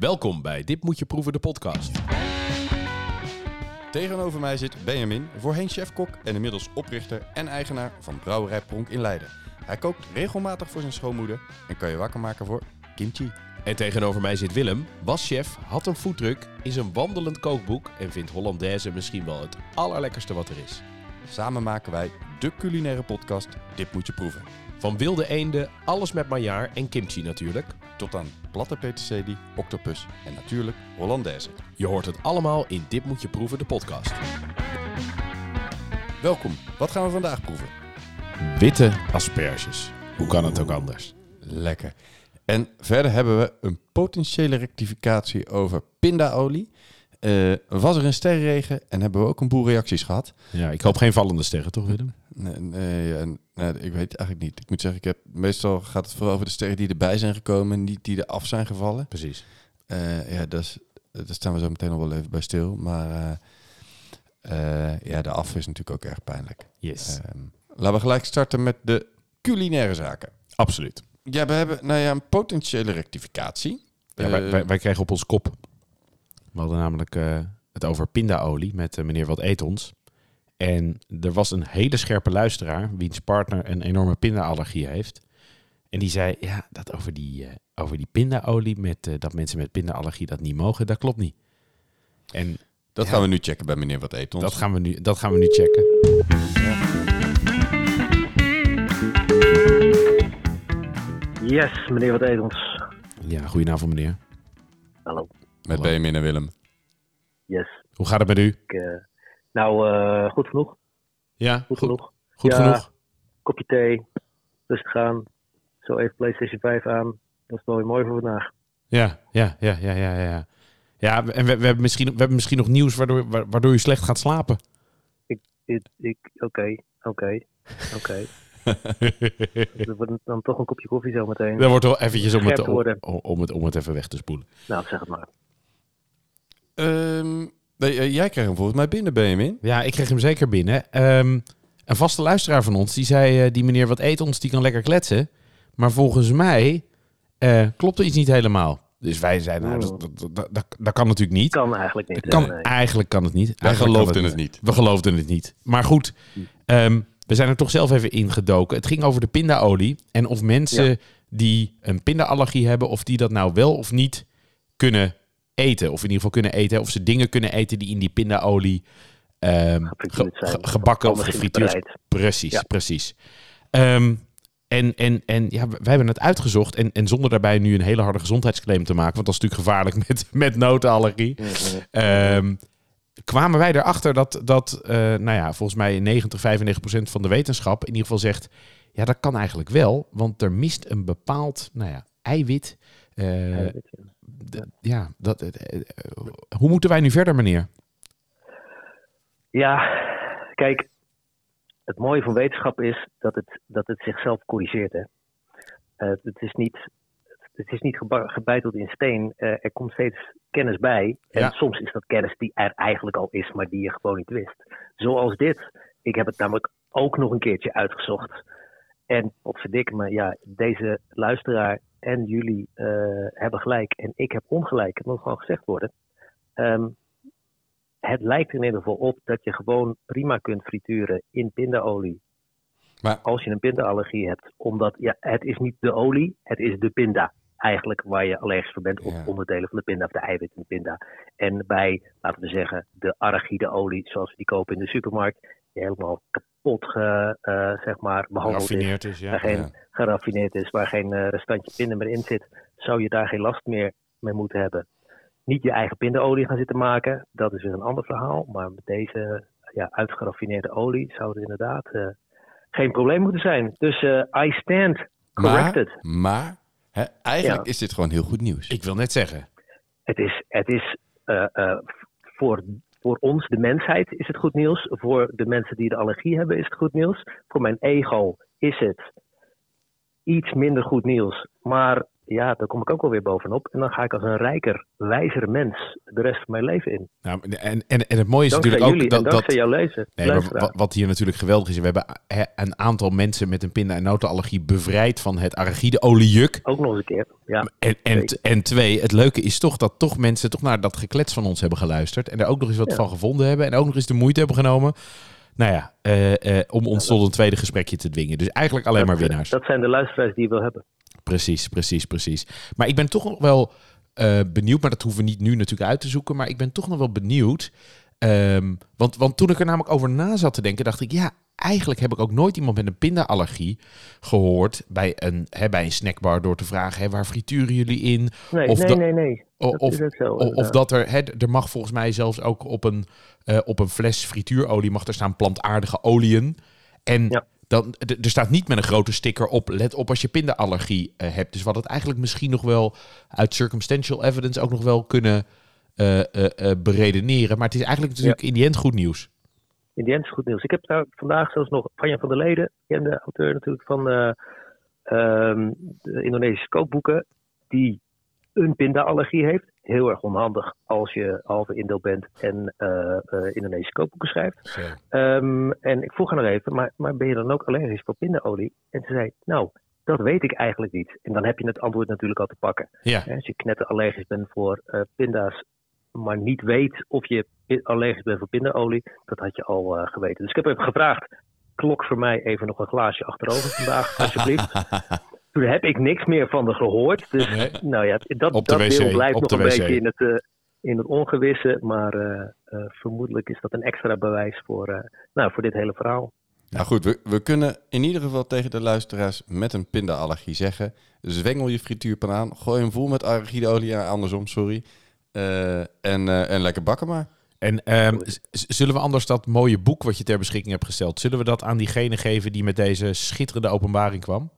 Welkom bij Dit Moet Je Proeven, de podcast. Tegenover mij zit Benjamin, voorheen chefkok en inmiddels oprichter en eigenaar van Brouwerij Pronk in Leiden. Hij kookt regelmatig voor zijn schoonmoeder en kan je wakker maken voor kimchi. En tegenover mij zit Willem, was chef, had een foodtruck, is een wandelend kookboek en vindt Hollandaise misschien wel het allerlekkerste wat er is. Samen maken wij de culinaire podcast Dit Moet Je Proeven. Van wilde eenden, alles met maillard en kimchi natuurlijk. Tot aan platte peterselie, octopus en natuurlijk Hollandaise. Je hoort het allemaal in Dit Moet Je Proeven, de podcast. Welkom, wat gaan we vandaag proeven? Witte asperges. Hoe kan het ook anders? Lekker. En verder hebben we een potentiële rectificatie over pindaolie. Eh, was er een sterrenregen en hebben we ook een boel reacties gehad. Ja, ik hoop geen vallende sterren, toch Willem? Nee, nee, nee, ik weet het eigenlijk niet. Ik moet zeggen, ik heb, meestal gaat het vooral over de sterren die erbij zijn gekomen, niet die er af zijn gevallen. Precies. Eh, ja, dat is, daar staan we zo meteen nog wel even bij stil. Maar eh, eh, ja, de af is natuurlijk ook erg pijnlijk. Yes. Ehm, laten we gelijk starten met de culinaire zaken. Absoluut. Ja, we hebben nou ja, een potentiële rectificatie. Ja, wij, wij, wij kregen op ons kop. We hadden namelijk het over pindaolie met meneer Wat Eet Ons. En er was een hele scherpe luisteraar, wiens partner een enorme pindaallergie heeft. En die zei, ja, dat over die, eh, over die pindaolie, met, eh, dat mensen met pindaallergie dat niet mogen, dat klopt niet. En dat ja. gaan we nu checken bij meneer Wat Eet Ons. dat gaan, we nu, dat gaan we nu checken. Yes, meneer Wat Edels. Ja, goedenavond meneer. Hallo. Met Hallo. Benjamin en Willem. Yes. Hoe gaat het met u? Ik, eh, nou, eh, goed genoeg. Ja, Goed, genoeg. Goed Ja. genoeg? Kopje thee. Rustig aan. Zo even PlayStation 5 aan. Dat is wel weer mooi voor vandaag. Ja, ja, ja, ja, ja, ja. Ja, en we, we, hebben misschien, we hebben misschien nog nieuws waardoor, wa- waardoor u slecht gaat slapen. Ik, ik, oké, oké, oké. Er wordt dan toch een kopje koffie zo meteen. Dat wordt wel eventjes om het, om, om het, om het even weg te spoelen. Nou, zeg het maar. Ehm, nee, eh, jij kreeg hem volgens mij binnen, Benjamin. Ja, ik kreeg hem zeker binnen. Ehm, een vaste luisteraar van ons, die zei, eh, die meneer wat eet ons, die kan lekker kletsen. Maar volgens mij eh, klopt er iets niet helemaal. Dus wij zeiden, nou, dat, dat, dat, kan natuurlijk niet. Kan eigenlijk niet. Dat kan, nee. Eigenlijk kan het niet. Wij Eigenlijk kan geloofden het niet. We geloofden het niet. Maar goed, ehm, we zijn er toch zelf even ingedoken. Het ging over de pindaolie. En of mensen Ja. die een pindaallergie hebben, of die dat nou wel of niet kunnen eten. Of in ieder geval kunnen eten. Of ze dingen kunnen eten die in die pindaolie ge- ge- gebakken of gefrituurd. Precies, Ja. precies. Ehm, en en, en ja, wij hebben het uitgezocht. En, en zonder daarbij nu een hele harde gezondheidsclaim te maken. Want dat is natuurlijk gevaarlijk met, met notenallergie. Mhm. Ehm, kwamen wij erachter dat, dat eh, nou ja, volgens mij 90, 95 procent van de wetenschap in ieder geval zegt... ja, dat kan eigenlijk wel, want er mist een bepaald nou ja, eiwit. Eh, Ja, ja, dat, eh, eh, hoe moeten wij nu verder, meneer? Ja, kijk, het mooie van wetenschap is dat het, dat het zichzelf corrigeert. Hè. Eh, het is niet, het is niet gebeiteld in steen. Er komt steeds kennis bij. En Ja. soms is dat kennis die er eigenlijk al is, maar die je gewoon niet wist. Zoals dit. Ik heb het namelijk ook nog een keertje uitgezocht. En verdikke me, ja, deze luisteraar en jullie eh, hebben gelijk en ik heb ongelijk. Het moet gewoon gezegd worden. Ehm, het lijkt er in ieder geval op dat je gewoon prima kunt frituren in pindaolie. Maar- Als je een pindaallergie hebt. Omdat ja, het is niet de olie, het is de pinda. Eigenlijk waar je allergisch voor bent. Ja. onderdelen van de pinda of de eiwit in de pinda. En bij, laten we zeggen, de arachide olie zoals we die kopen in de supermarkt. Helemaal kapot ge, eh, zeg maar, behandeld is Raffineerd is, ja. waar geen ja. geraffineerd is, waar geen eh, restantje pinnen meer in zit, zou je daar geen last meer mee moeten hebben. Niet je eigen pindaolie gaan zitten maken, dat is weer een ander verhaal. Maar met deze ja, uitgeraffineerde olie zou er inderdaad eh, geen probleem moeten zijn. Dus eh, I stand corrected. Maar, maar hè, eigenlijk Ja. is dit gewoon heel goed nieuws. Ik wil net zeggen. Het is, het is eh, eh, voor, voor ons, de mensheid, is het goed nieuws. Voor de mensen die de allergie hebben, is het goed nieuws. Voor mijn ego is het iets minder goed nieuws. Maar ja, daar kom ik ook wel weer bovenop. En dan ga ik als een rijker, wijzer mens de rest van mijn leven in. Nou, en, en, en het mooie is Dankzij natuurlijk jullie ook dat, dat jouw lezen. Nee, wat, wat hier natuurlijk geweldig is, we hebben een aantal mensen met een pinda- en notenallergie bevrijd van het arachideoliejuk. Ook nog eens een keer. Ja, En, en, en twee, het leuke is toch dat toch mensen toch naar dat geklets van ons hebben geluisterd. En er ook nog eens wat Ja. van gevonden hebben. En ook nog eens de moeite hebben genomen. Nou ja, eh, eh, om ons tot een tweede gesprekje te dwingen. Dus eigenlijk alleen maar winnaars. dat zijn de luisteraars die je wil hebben. Precies, precies, precies. Maar ik ben toch nog wel eh, benieuwd, maar dat hoeven we niet nu natuurlijk uit te zoeken. Maar ik ben toch nog wel benieuwd. Ehm, want, want toen ik er namelijk over na zat te denken, dacht ik, ja, eigenlijk heb ik ook nooit iemand met een pindaallergie gehoord bij een, hè, bij een snackbar door te vragen, hè, waar frituren jullie in? Nee, Of nee, nee, nee. Dat of, zo, of dat er, hè, er mag volgens mij zelfs ook op een, eh, op een fles frituurolie mag er staan plantaardige oliën. En Ja. Dan, er staat niet met een grote sticker op, let op als je pindaallergie eh, hebt. Dus wat het eigenlijk misschien nog wel uit circumstantial evidence ook nog wel kunnen eh, eh, beredeneren. Maar het is eigenlijk natuurlijk in die end goed nieuws. In die end is goed nieuws. Ik heb daar vandaag zelfs nog Vanja van der Leden, bekende auteur natuurlijk van eh, ehm, de Indonesische kookboeken, die een pindaallergie heeft. Heel erg onhandig als je halve Indo bent en eh, eh, Indonesische kookboeken schrijft. Ehm, en ik vroeg haar nog even, maar, maar ben je dan ook allergisch voor pindaolie? En ze zei, nou, dat weet ik eigenlijk niet. En dan heb je het antwoord natuurlijk al te pakken. Ja, Als je knetterallergisch bent voor eh, pinda's, maar niet weet of je allergisch bent voor pindaolie, dat had je al geweten. Dus ik heb even gevraagd, klok voor mij even nog een glaasje achterover vandaag, alsjeblieft. Toen heb ik niks meer van haar gehoord. Dus Nee. nou ja, dat, Op de dat wc, deel blijft op nog de een wc. beetje in het, eh, in het ongewisse. Maar eh, eh, vermoedelijk is dat een extra bewijs voor, eh, nou, voor dit hele verhaal. Nou goed, we, we kunnen in ieder geval tegen de luisteraars met een pindaallergie zeggen... zwengel je frituurpan aan, gooi hem vol met arachideolie, andersom, sorry. Eh, en, eh, en lekker bakken maar. en ehm, zullen we anders dat mooie boek wat je ter beschikking hebt gesteld, zullen we dat aan diegene geven die met deze schitterende openbaring kwam?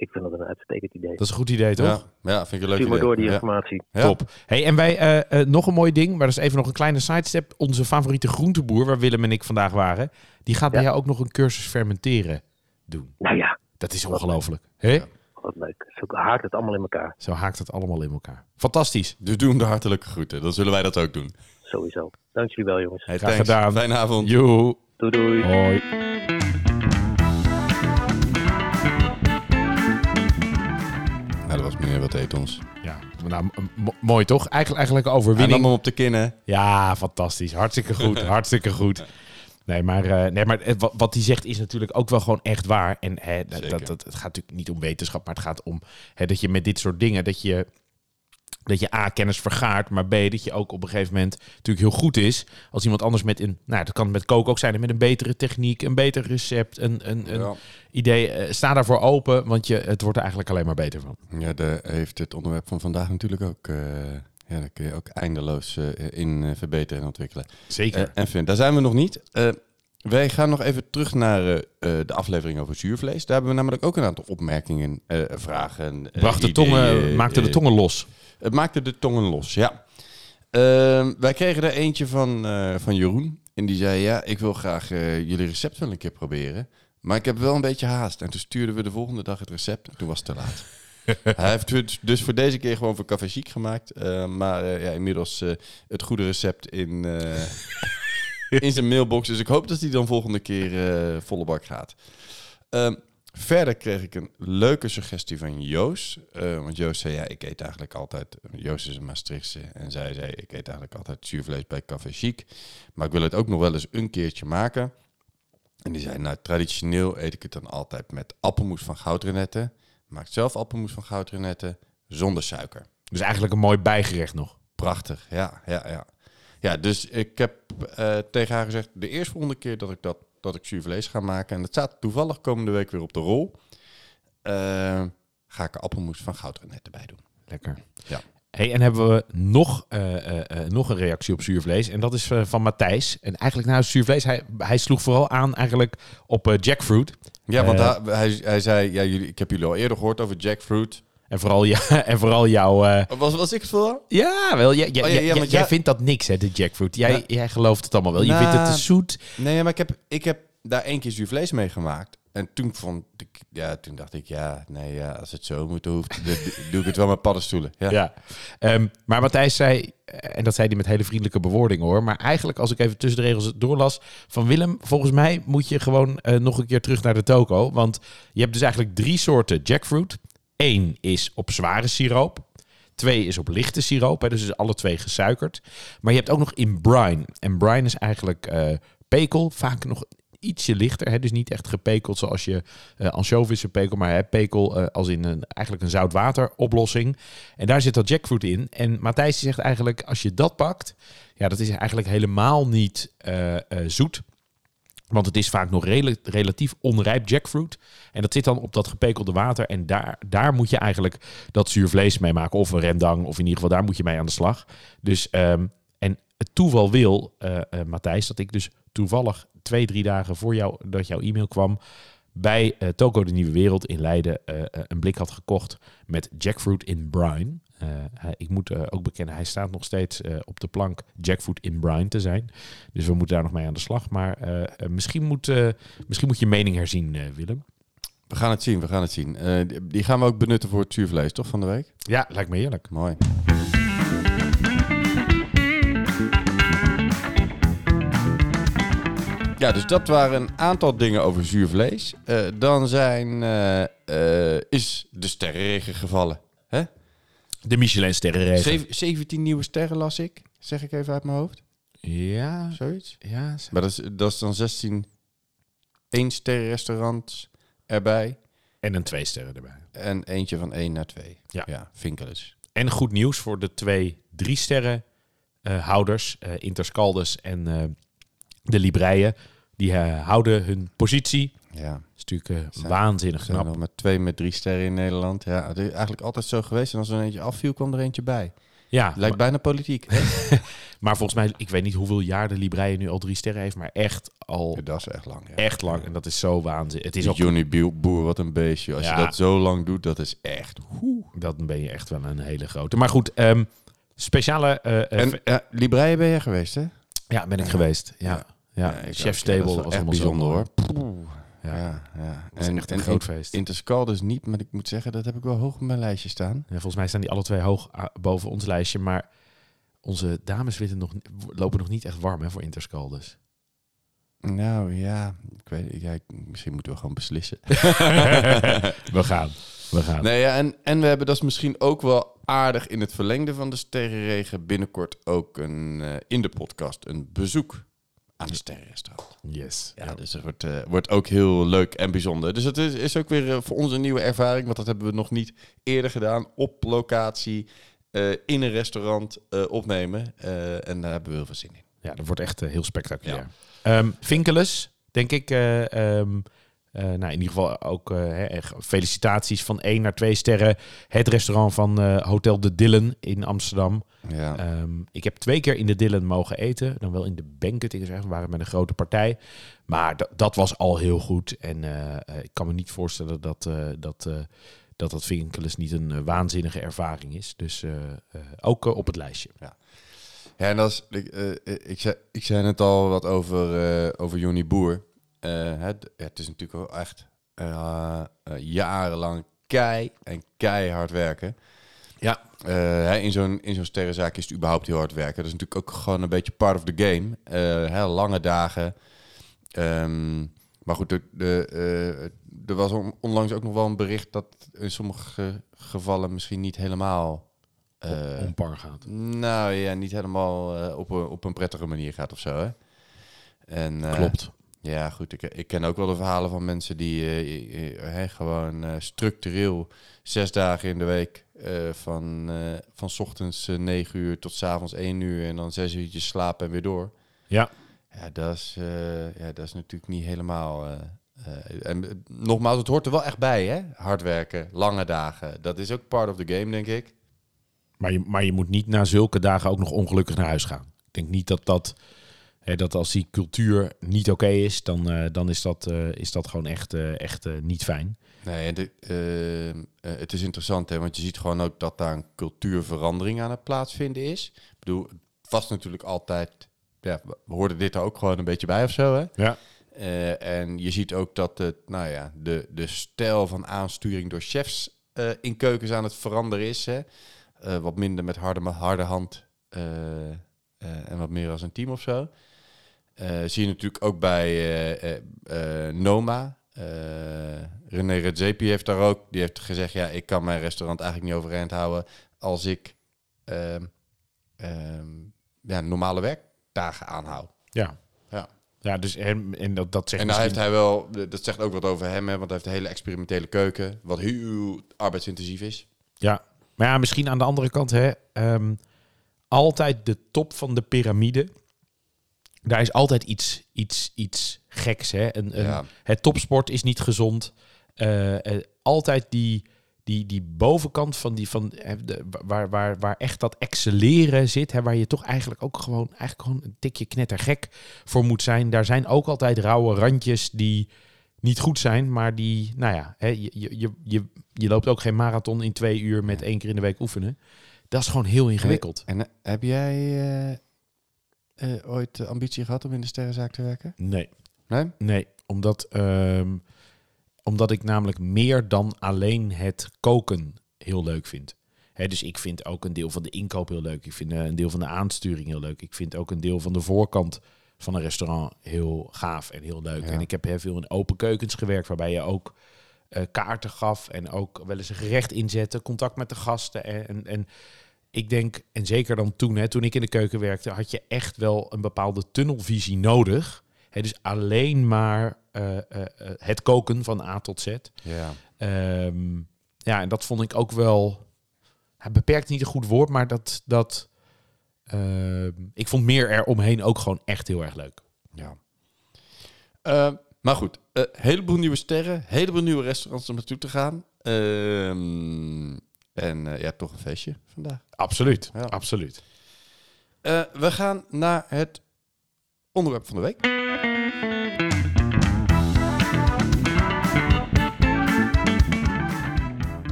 Ik vind dat een uitstekend idee. Dat is een goed idee, toch? Ja, ja, vind ik een leuk Stuur maar door die informatie. Ja. Top. Hey, en wij, eh, eh, nog een mooi ding, maar dat is even nog een kleine sidestep. Onze favoriete groenteboer, waar Willem en ik vandaag waren, die gaat bij jou ook nog een cursus fermenteren doen. Nou ja, Dat is ongelooflijk. Hè? wat leuk. Zo haakt het allemaal in elkaar. Zo haakt het allemaal in elkaar. Fantastisch. Dus doe hem de hartelijke groeten. Dan zullen wij dat ook doen. Sowieso. Dank jullie wel, jongens. Hey, Graag thanks. gedaan. Fijne avond. Joe. Doei doei. Hoi. Wat Eet Ons. Ja, nou, mooi toch? Eigenlijk, eigenlijk een Hij overwinning. nam hem op de kinnen. Ja, fantastisch. Hartstikke goed. Hartstikke goed. Nee, maar, eh, nee, maar het- wat, wat hij zegt is natuurlijk ook wel gewoon echt waar. En hè, dat, dat, het gaat natuurlijk niet om wetenschap, maar het gaat om hè, dat je met dit soort dingen, dat je, dat je A, kennis vergaart, maar B, dat je ook op een gegeven moment natuurlijk heel goed is als iemand anders met een, nou, dat kan met koken ook zijn, met een betere techniek, een beter recept, een, een, een Ja. idee. eh, sta daarvoor open, want je, het wordt er eigenlijk alleen maar beter van. Ja, daar heeft het onderwerp van vandaag natuurlijk ook... eh, ja, daar kun je ook eindeloos eh, in verbeteren en ontwikkelen. Zeker. En Finn, daar zijn we nog niet. Wij gaan nog even terug naar eh, eh, de aflevering over zuurvlees. Daar hebben we namelijk ook een aantal opmerkingen, eh, vragen. Bracht de tongen, maakte de tongen los. Het maakte de tongen los, ja. Ehm, wij kregen er eentje van, van Jeroen. En die zei, ja, ik wil graag jullie recept wel een keer proberen. Maar ik heb wel een beetje haast. En toen stuurden we de volgende dag het recept. En toen was het te laat. Hij heeft het dus voor deze keer gewoon voor Café Chic gemaakt. Maar ja, inmiddels het goede recept in, in zijn mailbox. Dus ik hoop dat hij dan volgende keer eh, volle bak gaat. Ehm, verder kreeg ik een leuke suggestie van Joost. Eh, want Joost zei, ja, ik eet eigenlijk altijd... Joost is een Maastrichtse. En zij zei, ik eet eigenlijk altijd zuurvlees bij Café Chic. Maar ik wil het ook nog wel eens een keertje maken. En die zei, nou, traditioneel eet ik het dan altijd met appelmoes van goudrenetten. Maak zelf appelmoes van goudrenetten zonder suiker. Dus eigenlijk een mooi bijgerecht nog. Prachtig, ja, ja, ja. Ja, dus ik heb eh, tegen haar gezegd, de eerstvolgende keer dat ik dat, dat ik zuurvlees ga maken, en dat staat toevallig komende week weer op de rol, eh, ga ik er appelmoes van goudrenetten bij doen. Lekker. Ja. Hey, en hebben we nog, eh, nog een reactie op zuurvlees. En dat is van Matthijs. En eigenlijk nou, zuurvlees, hij, hij sloeg vooral aan eigenlijk op jackfruit. Ja, want hij, hij, hij zei, ja, jullie, ik heb jullie al eerder gehoord over jackfruit. En vooral, ja, en vooral jouw... eh, Was, was ik het vooral? ja, wel. Jij, jij, Oh, ja, ja, jij- jij jij- vindt dat niks, hè, de jackfruit. Jij, Ja. jij gelooft het allemaal wel. Je Nou, vindt het te zoet. Nee, maar ik heb, ik heb daar één keer zuurvlees mee gemaakt. en toen vond ik, ja, toen dacht ik, ja, nee, ja, als het zo moet, hoeft, dan doe ik het wel met paddenstoelen. Ja. Ja. Ehm, maar Matthijs zei, en dat zei hij met hele vriendelijke bewoordingen hoor. Maar eigenlijk, als ik even tussen de regels doorlas van Willem, volgens mij moet je gewoon eh, nog een keer terug naar de toko. Want je hebt dus eigenlijk drie soorten jackfruit. Eén is op zware siroop. Twee is op lichte siroop, hè, dus is alle twee gesuikerd. Maar je hebt ook nog in brine. En brine is eigenlijk eh, pekel, vaak nog ietsje lichter. Hè, dus niet echt gepekeld zoals je uh, ansjovissen pekel, maar pekel eh, als in een, eigenlijk een zoutwateroplossing. En daar zit dat jackfruit in. En Matthijs zegt eigenlijk, als je dat pakt, ja, dat is eigenlijk helemaal niet eh, eh, zoet. Want het is vaak nog rela- relatief onrijp jackfruit. En dat zit dan op dat gepekelde water. En daar, daar moet je eigenlijk dat zuur vlees mee maken. Of een rendang. Of in ieder geval daar moet je mee aan de slag. Dus, ehm, en het toeval wil, eh, eh, Matthijs, dat ik dus toevallig twee, drie dagen voor jou, dat jouw e-mail kwam... bij eh, Toko de Nieuwe Wereld in Leiden een blik had gekocht met jackfruit in brine. Hij- ik moet eh, ook bekennen, hij staat nog steeds eh, op de plank jackfruit in brine te zijn. Dus we moeten daar nog mee aan de slag. Maar misschien, moet, misschien moet je mening herzien, Willem. We gaan het zien, we gaan het zien. Die- gaan we ook benutten voor het zuurvlees, toch, van de week? Ja, lijkt me heerlijk. Mooi. Ja, dus dat waren een aantal dingen over zuur vlees. Eh, dan zijn, is de sterrenregen gevallen. Hè? De Michelin-sterrenregen. Zeven- 17 nieuwe sterren las ik, zeg ik even uit mijn hoofd. Ja, Zoiets. ja. Maar dat is, dat is dan 16 één sterrenrestaurants erbij. En een twee sterren erbij. En eentje van 1 naar 2. Ja. ja Vinkelus. En goed nieuws voor de twee drie sterren eh, houders, eh, Interscaldes en eh, de Libreien. Die houden hun positie. Ja. Is natuurlijk eh, waanzinnig knap. nog maar twee met drie sterren in Nederland. Ja, het is eigenlijk altijd zo geweest. En als er een eentje afviel, kwam er eentje bij. Ja, Lijkt maar, bijna politiek. maar volgens mij, ik weet niet hoeveel jaar de Libreien nu al drie sterren heeft, maar echt al Ja, dat is echt lang. Ja. echt lang. En dat is zo waanzinnig. Het is ook, Johnny Boer, wat een beestje. Als Ja. je dat zo lang doet, dat is echt... dan ben je echt wel een hele grote. Maar goed, ehm, speciale... eh, eh, En Libreien ben je geweest, hè? ja, ben ik geweest. Ja, ja. Ja, ik Chef's ook. Ja, dat Table is wel was allemaal zo bijzonder, hoor. Ja. Ja, ja. Dat is echt een groot feest. Interscal dus niet, maar ik moet zeggen, dat heb ik wel hoog op mijn lijstje staan. Ja, volgens mij staan die alle twee hoog ah, boven ons lijstje. Maar onze dames nog, lopen nog niet echt warm hè, voor Interscaldes. Nou ja, ik weet, ja, misschien moeten we gewoon beslissen. We gaan. We gaan. Nee, ja, en, en we hebben dat is misschien ook wel aardig in het verlengde van de sterrenregen binnenkort ook een, eh, in de podcast een bezoek aan de sterrenrestaurant. Yes. Ja, dus het wordt, eh, wordt ook heel leuk en bijzonder. Dus het is, is ook weer eh, voor ons een nieuwe ervaring, want dat hebben we nog niet eerder gedaan. Op locatie, eh, in een restaurant opnemen. En daar hebben we heel veel zin in. Ja, dat wordt echt heel spectaculair. Ehm Vinkelus, denk ik. eh, eh, nou, in ieder geval ook echt felicitaties van 1 naar 2 sterren. Het restaurant van eh, Hotel de Dillen in Amsterdam. Ja. Ehm, ik heb twee keer in de Dillen mogen eten. Dan wel in de banquet. Ik zeg, we waren met een grote partij. Maar dat- was al heel goed. En ik kan me niet voorstellen dat dat, dat, dat Vinkelus niet een waanzinnige ervaring is. Dus ook op het lijstje. Ja, en dat is, ik, ik, zei, ik zei net al wat over, over Johnny Boer. Eh, het, het is natuurlijk wel echt eh, eh, jarenlang kei en keihard werken. Ja. Hè, in zo'n in zo'n sterrenzaak is het überhaupt heel hard werken. Dat is natuurlijk ook gewoon een beetje part of the game. Eh, hè, lange dagen. Ehm, maar goed, de, de, er was on- onlangs ook nog wel een bericht dat in sommige gevallen misschien niet helemaal... om par gaat. nou ja, niet helemaal op, een, op een prettige manier gaat of zo. Hè? En, Klopt. Ja, goed. Ik, ik ken ook wel de verhalen van mensen die eh, eh, gewoon eh, structureel zes dagen in de week eh, van, van 's ochtends 9 uur tot 's avonds 1 uur en dan zes uurtjes slapen en weer door. Ja. Ja, dat is, ja, dat is natuurlijk niet helemaal. en nogmaals, het hoort er wel echt bij, hè? Hard werken, lange dagen. Dat is ook part of the game, denk ik. Maar je, maar je moet niet na zulke dagen ook nog ongelukkig naar huis gaan. Ik denk niet dat dat, dat als die cultuur niet oké is, dan, eh, dan is, dat, eh, is dat gewoon echt, eh, echt niet fijn. Nee, de, het is interessant, hè, want je ziet gewoon ook dat daar een cultuurverandering aan het plaatsvinden is. Ik bedoel, vast natuurlijk altijd, ja, we hoorden dit er ook gewoon een beetje bij of zo, hè? Ja. En je ziet ook dat het, nou ja, de, de stijl van aansturing door chefs in keukens aan het veranderen is. Hè? Wat minder met harde, harde hand en wat meer als een team of zo. Eh, zie je natuurlijk ook bij eh, eh, Noma. René Redzepi heeft daar ook, die heeft gezegd, ja, ik kan mijn restaurant eigenlijk niet overeind houden als ik ehm, ehm, ja, normale werkdagen aanhoud. Ja. Ja. Ja, dus en, en dat, dat zegt En daar heeft hij wel, dat zegt ook wat over hem, hè, want hij heeft een hele experimentele keuken, wat heel arbeidsintensief is. Ja, maar ja, misschien aan de andere kant, hè, ehm, altijd de top van de piramide. Daar is altijd iets, iets, iets geks. Hè? Een, een, Ja. Het topsport is niet gezond. Eh, eh, altijd die, die, die bovenkant van die van de, waar, waar, waar echt dat excelleren zit, hè, waar je toch eigenlijk ook gewoon, eigenlijk gewoon een tikje knettergek voor moet zijn. Daar zijn ook altijd rauwe randjes die niet goed zijn, maar die, nou ja, hè, je, je, je, je, loopt ook geen marathon in twee uur met één keer in de week oefenen. Dat is gewoon heel ingewikkeld. En eh, heb jij eh, ooit de ambitie gehad om in de sterrenzaak te werken? Nee. Nee? Nee, omdat, ehm, omdat ik namelijk meer dan alleen het koken heel leuk vind. Dus ik vind ook een deel van de inkoop heel leuk. Ik vind eh, een deel van de aansturing heel leuk. Ik vind ook een deel van de voorkant van een restaurant heel gaaf en heel leuk. Ja. En ik heb heel veel in open keukens gewerkt, waarbij je ook eh, kaarten gaf en ook wel eens een gerecht inzette, contact met de gasten. En, en, en ik denk, en zeker dan toen, hè, toen ik in de keuken werkte, had je echt wel een bepaalde tunnelvisie nodig. Hè, dus alleen maar eh, eh, eh, het koken van A tot Z. Ja. Ehm, ja, en dat vond ik ook wel. Ja, beperkt niet een goed woord, maar dat. dat ehm, ik vond meer eromheen ook gewoon echt heel erg leuk. ja. Eh, maar goed, een heleboel nieuwe sterren, heleboel nieuwe restaurants om naartoe te gaan. Ehm, en eh, ja, toch een feestje vandaag. Absoluut, Ja. absoluut. Eh, we gaan naar het onderwerp van de week.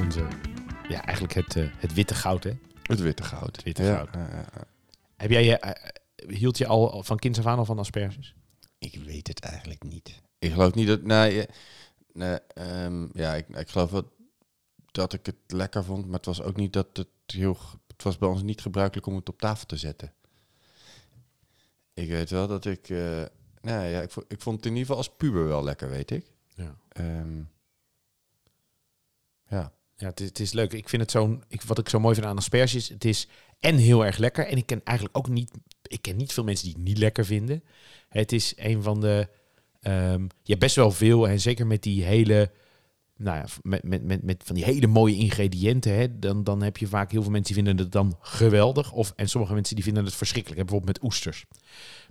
Onze, ja, eigenlijk het, eh, het witte goud, hè? Het witte goud. Het witte Ja, goud. ja, ja, ja. Heb jij je, hield je al van kinds af aan al van asperges? Ik weet het eigenlijk niet. Ik geloof niet dat. Nee, nee ehm, ja, ik, ik geloof wel dat ik het lekker vond, maar het was ook niet dat het heel. Het was bij ons niet gebruikelijk om het op tafel te zetten. Ik weet wel dat ik. eh nou ja, ik, ik vond het in ieder geval als puber wel lekker, weet ik. Ja. Ehm, ja. Ja, het is, het is leuk. Ik vind het zo'n. Ik, wat ik zo mooi vind aan asperges, het is en heel erg lekker. En ik ken eigenlijk ook niet. Ik ken niet veel mensen die het niet lekker vinden. Het is een van de. ehm je hebt best wel veel, en zeker met die hele. Nou ja, met, met, met, met van die hele mooie ingrediënten, hè, dan, dan heb je vaak heel veel mensen die vinden het dan geweldig. Of, en sommige mensen die vinden het verschrikkelijk. Bijvoorbeeld met oesters.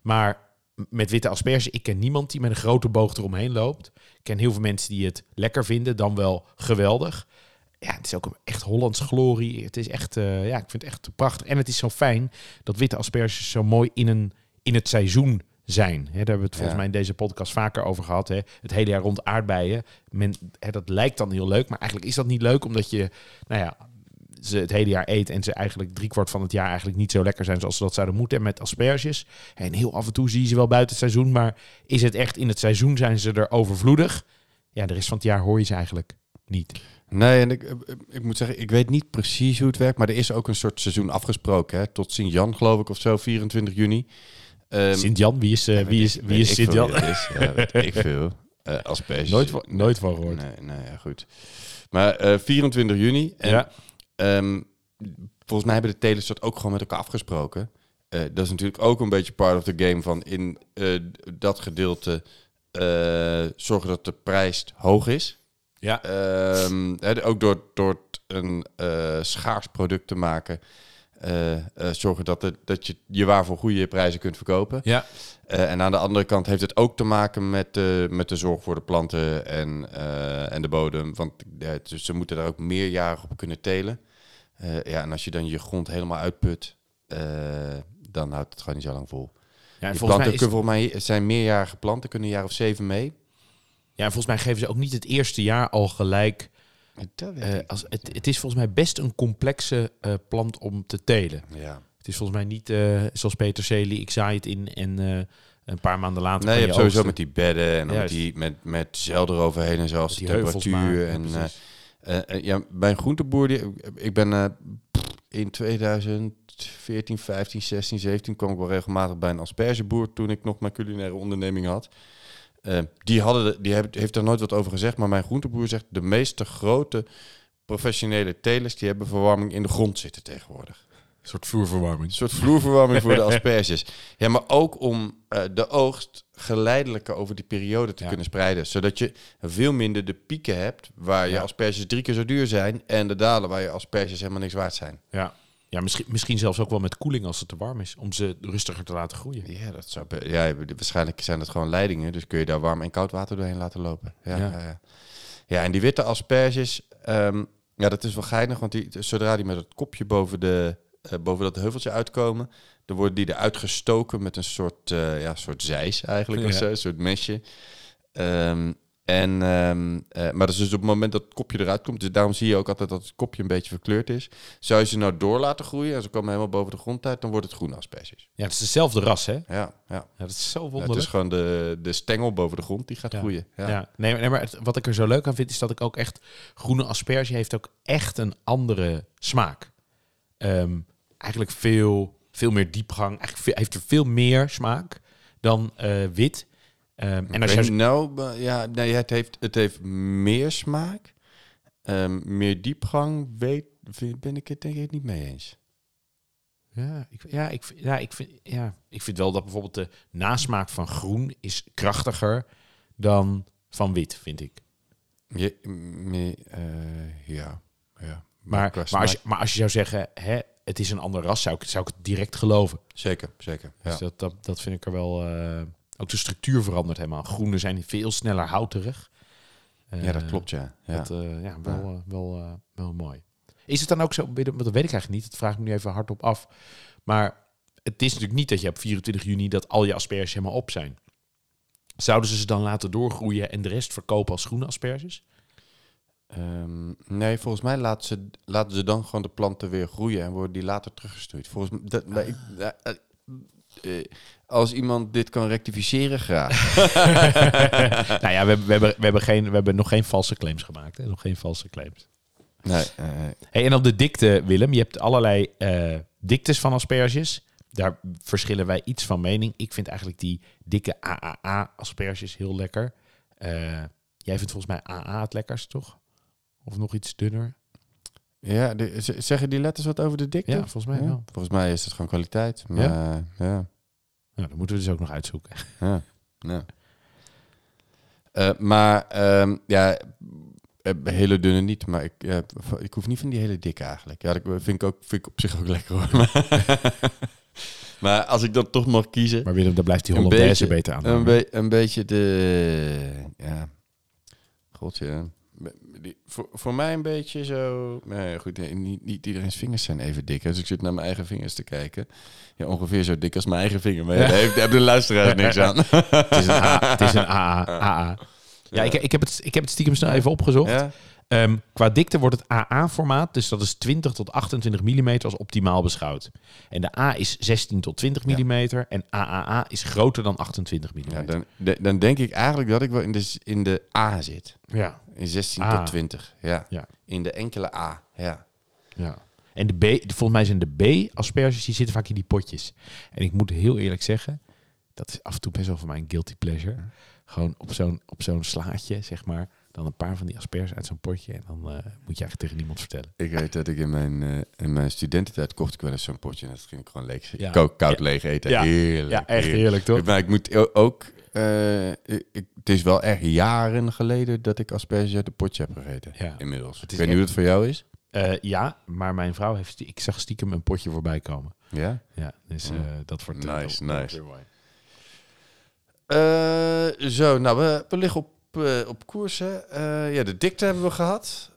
Maar met witte asperges, ik ken niemand die met een grote boog eromheen loopt. Ik ken heel veel mensen die het lekker vinden, dan wel geweldig. Ja, het is ook een echt Hollands glorie. Het is echt, eh, ja, ik vind het echt prachtig. En het is zo fijn dat witte asperges zo mooi in, een, in het seizoen zijn. Daar hebben we het volgens Ja. mij in deze podcast vaker over gehad. Hè. Het hele jaar rond aardbeien. Men, dat lijkt dan heel leuk, maar eigenlijk is dat niet leuk, omdat je, nou ja, ze het hele jaar eet en ze eigenlijk driekwart van het jaar eigenlijk niet zo lekker zijn zoals ze dat zouden moeten. En met asperges. En heel af en toe zie je ze wel buiten het seizoen, maar is het echt in het seizoen zijn ze er overvloedig? Ja, de rest van het jaar hoor je ze eigenlijk niet. Nee, en ik, eh, ik moet zeggen, ik weet niet precies hoe het werkt, maar er is ook een soort seizoen afgesproken, hè, tot Sint-Jan, geloof ik, of zo, 24 juni. Ehm, Sint-Jan, wie is, eh, wie is, wie is Sint-Jan? Ja, ik veel. Eh asperges. Nooit, van- nooit van gehoord. Nee, nee, ja, goed. Maar eh, 24 juni. En, Ja. ehm, volgens mij hebben de telers dat ook gewoon met elkaar afgesproken. Dat is natuurlijk ook een beetje part of the game van in dat gedeelte zorgen dat de prijs hoog is. Ja. Ehm, ook door, door een schaars product te maken, eh, eh, zorgen dat, dat je je waar voor goede prijzen kunt verkopen. Ja. Eh, en aan de andere kant heeft het ook te maken met de, met de zorg voor de planten en, en de bodem. Want het- ze moeten daar ook meerjarig op kunnen telen. Ja, en als je dan je grond helemaal uitput, dan houdt het gewoon niet zo lang vol. Ja, en Die volgens mij, planten is, kunnen volgens mij zijn meerjarige planten, kunnen een jaar of zeven mee. ja, volgens mij geven ze ook niet het eerste jaar al gelijk. Eh, als, het, het is volgens mij best een complexe eh, plant om te telen. ja. Het is volgens mij niet eh, zoals peterselie, ik zaai het in en Een paar maanden later Nee, je kan hebt sowieso met die bedden en met, die, met, met zeil eroverheen en als de temperatuur. En, ja, ja, bij een groenteboer, die, ik ben in 2014, 15, 16, 17 kwam ik wel regelmatig bij een aspergeboer toen ik nog mijn culinaire onderneming had. Eh, die, hadden de- die heeft, heeft daar nooit wat over gezegd, maar mijn groenteboer zegt de meeste grote professionele telers die hebben verwarming in de grond zitten tegenwoordig. Een soort vloerverwarming. Een soort vloerverwarming voor de asperges. Ja, maar ook om eh, de oogst geleidelijker over die periode te Ja. kunnen spreiden. Zodat je veel minder de pieken hebt waar je Ja. asperges drie keer zo duur zijn. En de dalen waar je asperges helemaal niks waard zijn. Ja, ja misschien, misschien zelfs ook wel met koeling als het te warm is. Om ze rustiger te laten groeien. Ja, dat zou ja, waarschijnlijk zijn het gewoon leidingen. Dus kun je daar warm en koud water doorheen laten lopen. Ja, Ja. ja. ja. en die witte asperges, ehm, ja, dat is wel geinig. Want die, zodra die met het kopje boven, de, eh, boven dat heuveltje uitkomen, dan worden die eruit gestoken met een soort, eh, ja, soort zeis eigenlijk. Of zo, een soort mesje. Ehm, en, ehm, eh, maar dat is dus op het moment dat het kopje eruit komt. Dus daarom zie je ook altijd dat het kopje een beetje verkleurd is. Zou je ze nou door laten groeien en ze komen helemaal boven de grond uit, dan wordt het groene asperges. Ja, het is dezelfde ras, hè? Ja, Ja, ja. dat is zo Ja, het wonderlijk. is gewoon de, de stengel boven de grond die gaat Ja. groeien. Ja. Ja. Nee, maar- nee, maar het- wat ik er zo leuk aan vind, is dat ik ook echt... Groene asperge heeft ook echt een andere smaak. Ehm, eigenlijk veel, veel meer diepgang. Eigenlijk veel- heeft er veel meer smaak dan eh, wit. Ehm, en En als je... nou, ja, nee, het heeft, het heeft meer smaak, ehm, meer diepgang. Weet, ben ik het denk ik niet mee eens. Ja, ik, ja, ik, vind- ja, ik, vind, ja, ik vind wel dat bijvoorbeeld de nasmaak van groen is krachtiger dan van wit, vind ik. Meer, eh, ja, ja. Maar, maar, als, je, maar als je zou zeggen, hè, het is een ander ras, zou ik, zou ik het direct geloven. zeker, zeker. Ja. Dus dat, dat, dat vind ik er wel... eh, ook de structuur verandert helemaal. Groenen zijn veel sneller houterig. Eh, ja, dat klopt, ja. ja. Dat, eh, ja, wel, eh, wel, eh, wel mooi. Is het dan ook zo, want dat weet ik eigenlijk niet, dat vraag ik me nu even hardop af. Maar het is natuurlijk niet dat je op 24 juni dat al je asperges helemaal op zijn. Zouden ze ze dan laten doorgroeien en de rest verkopen als groene asperges? Ehm, nee, volgens mij laten ze, laten ze dan gewoon de planten weer groeien en worden die later teruggestuurd. Volgens mij, dat, ik, eh, als iemand dit kan rectificeren, graag. nou ja, we, hebben- we, hebben, we, hebben geen, we hebben nog geen valse claims gemaakt. Hè? Nog geen valse claims. Nee, eh, Hey, en op de dikte, Willem, je hebt allerlei eh, diktes van asperges. Daar verschillen wij iets van mening. Ik vind eigenlijk die dikke AAA-asperges heel lekker. Eh, jij vindt volgens mij AA het lekkerst, toch? Of nog iets dunner? Ja, de- zeggen die letters wat over de dikte? Ja, volgens mij Ja, wel. Volgens mij is het gewoon kwaliteit. Maar, ja. ja. Nou, dat moeten we dus ook nog uitzoeken. Ja, ja. Eh, maar ehm, ja, eh, hele dunne niet. Maar ik, ik hoef niet van die hele dikke eigenlijk. Ja, dat vind ik, ook, vind ik op zich ook lekker hoor. maar als ik dan toch mag kiezen. Maar Willem, daar blijft die Hollandaise beetje, beter aan. Een, hangen. be- een beetje de... Ja, god ja. Be- Die, voor, voor mij een beetje zo... Nee, goed, niet, niet iedereen's vingers zijn even dik. Dus ik zit naar mijn eigen vingers te kijken. Ja, ongeveer zo dik als mijn eigen vinger. Maar daar heeft- hebben de luisteraars niks aan. het is een, A, het is een AA. AA. Ja, ik, ik, heb het, ik heb het stiekem snel even opgezocht. Ja? Ehm, qua dikte wordt het AA-formaat, dus dat is 20 tot 28 mm, als optimaal beschouwd. En de A is 16 tot 20 Ja. mm en AAA is groter dan 28 mm. Ja, dan, de- dan denk ik eigenlijk dat ik wel in de, in de A zit. ja. In 16 A. tot 20. Ja. Ja. In de enkele A. Ja. ja. En de B, volgens mij zijn de B-asperges, die zitten vaak in die potjes. En ik moet heel eerlijk zeggen, dat is af en toe best wel voor mij een guilty pleasure. Gewoon op zo'n, op zo'n slaatje, zeg maar, dan een paar van die asperges uit zo'n potje. En dan eh, moet je eigenlijk tegen niemand vertellen. Ik weet dat ik in mijn, eh, in mijn studententijd kocht ik wel eens zo'n potje. En dat ging ik gewoon leeg Ja. koud, koud Ja. leeg eten. Ja. Heerlijk. Ja, echt heerlijk, toch? Maar ik moet ook... eh, ik, het is wel echt jaren geleden dat ik asperges uit een potje heb gegeten. Ja. Inmiddels. Ik weet niet hoe het voor jou is. Ja, maar mijn vrouw heeft, ik zag stiekem een potje voorbij komen. Ja? Ja, dus Mm. dat wordt Nice, nice. Eh, zo, nou, we, we liggen op, eh, op koers. Hè. Eh, ja, de dikte hebben we gehad.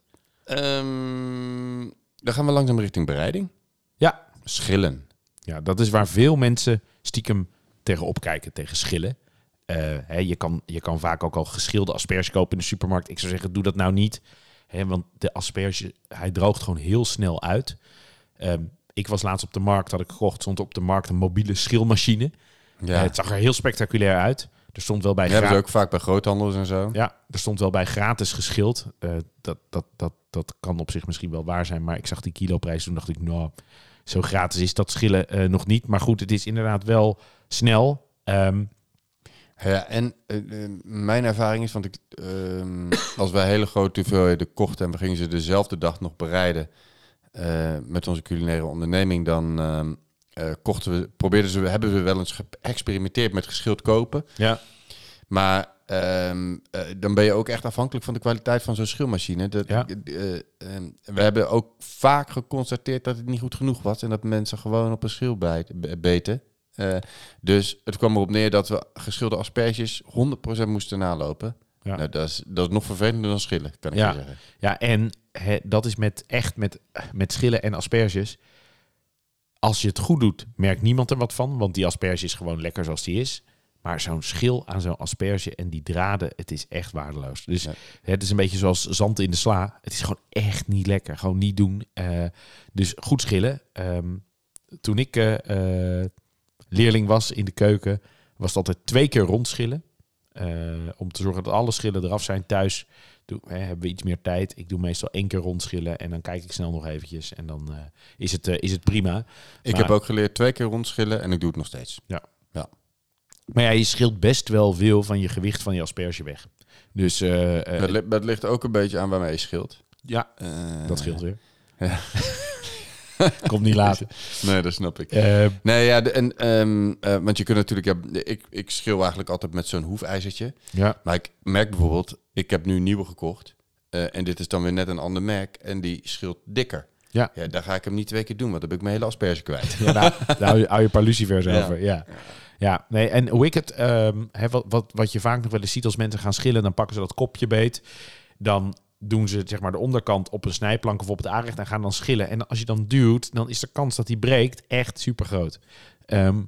Ehm, dan gaan we langzaam richting bereiding. Ja. Schillen. Ja, dat is waar veel mensen stiekem tegenop kijken, tegen schillen. Eh, hè, je, kan, je kan vaak ook al geschilde asperges kopen in de supermarkt. Ik zou zeggen, doe dat nou niet. Hè, want de asperge, hij droogt gewoon heel snel uit. Ehm, ik was laatst op de markt, had ik gekocht, stond op de markt een mobiele schilmachine. Ja. Het zag er heel spectaculair uit. Er stond wel bij Die hebben ze ook vaak bij groothandels en zo. Ja, er stond wel bij gratis geschild. Eh, dat, dat, dat, dat kan op zich misschien wel waar zijn. Maar ik zag die kiloprijs. Toen dacht ik, nou, zo gratis is dat schillen eh, nog niet. Maar goed, het is inderdaad wel snel. Ehm, Ja, en eh, mijn ervaring is, want ik, ehm, als wij hele grote hoeveelheden kochten en we gingen ze dezelfde dag nog bereiden met onze culinaire onderneming, dan eh, kochten we, probeerden ze, hebben we wel eens geëxperimenteerd met geschild kopen. ja, Maar ehm, eh, dan ben je ook echt afhankelijk van de kwaliteit van zo'n schilmachine. Dat, Ja. eh, ehm, we hebben ook vaak geconstateerd dat het niet goed genoeg was en dat mensen gewoon op een schil beten. Dus het kwam erop neer dat we geschilde asperges 100% moesten nalopen. Ja. Nou, dat, is, dat is nog vervelender dan schillen, kan ik Ja. je zeggen. ja, en dat is met echt met, met schillen en asperges. Als je het goed doet, merkt niemand er wat van. Want die asperge is gewoon lekker zoals die is. Maar zo'n schil aan zo'n asperge en die draden, het is echt waardeloos. Dus Ja. het is een beetje zoals zand in de sla. Het is gewoon echt niet lekker. Gewoon niet doen. Eh, dus goed schillen. Ehm, toen ik eh, eh, leerling was in de keuken, was het altijd twee keer rondschillen. Eh, om te zorgen dat alle schillen eraf zijn thuis. Doe, hè, hebben we iets meer tijd. Ik doe meestal één keer rondschillen en dan kijk ik snel nog eventjes. En dan eh, is, het, eh, is het prima. Ik Maar- heb ook geleerd twee keer rondschillen en ik doe het nog steeds. Maar ja, je scheelt best wel veel van je gewicht van je asperge weg. Dus eh, dat, li- dat ligt ook een beetje aan waarmee je schilt. ja, dat scheelt weer. Ja. Komt niet later. Nee, dat snap ik. Eh, Nee, ja, de- en, ehm, eh, want je kunt natuurlijk, ja, ik, ik schil eigenlijk altijd met zo'n hoefijzertje. ja, Maar ik merk bijvoorbeeld, ik heb nu een nieuwe gekocht. eh, en dit is dan weer net een ander merk. En die schilt dikker. Ja. ja, daar ga ik hem niet twee keer doen, want dan heb ik mijn hele asperge kwijt. ja daar, daar hou, je, hou je een paar lucifers Ja. over. Ja. Ja, nee, en ik het, ehm, hè, wat, wat, wat je vaak nog wel eens ziet als mensen gaan schillen, dan pakken ze dat kopje beet. Dan doen ze zeg maar de onderkant op een snijplank of op het aanrecht en gaan dan schillen. En als je dan duwt, dan is de kans dat die breekt echt super groot. Ehm,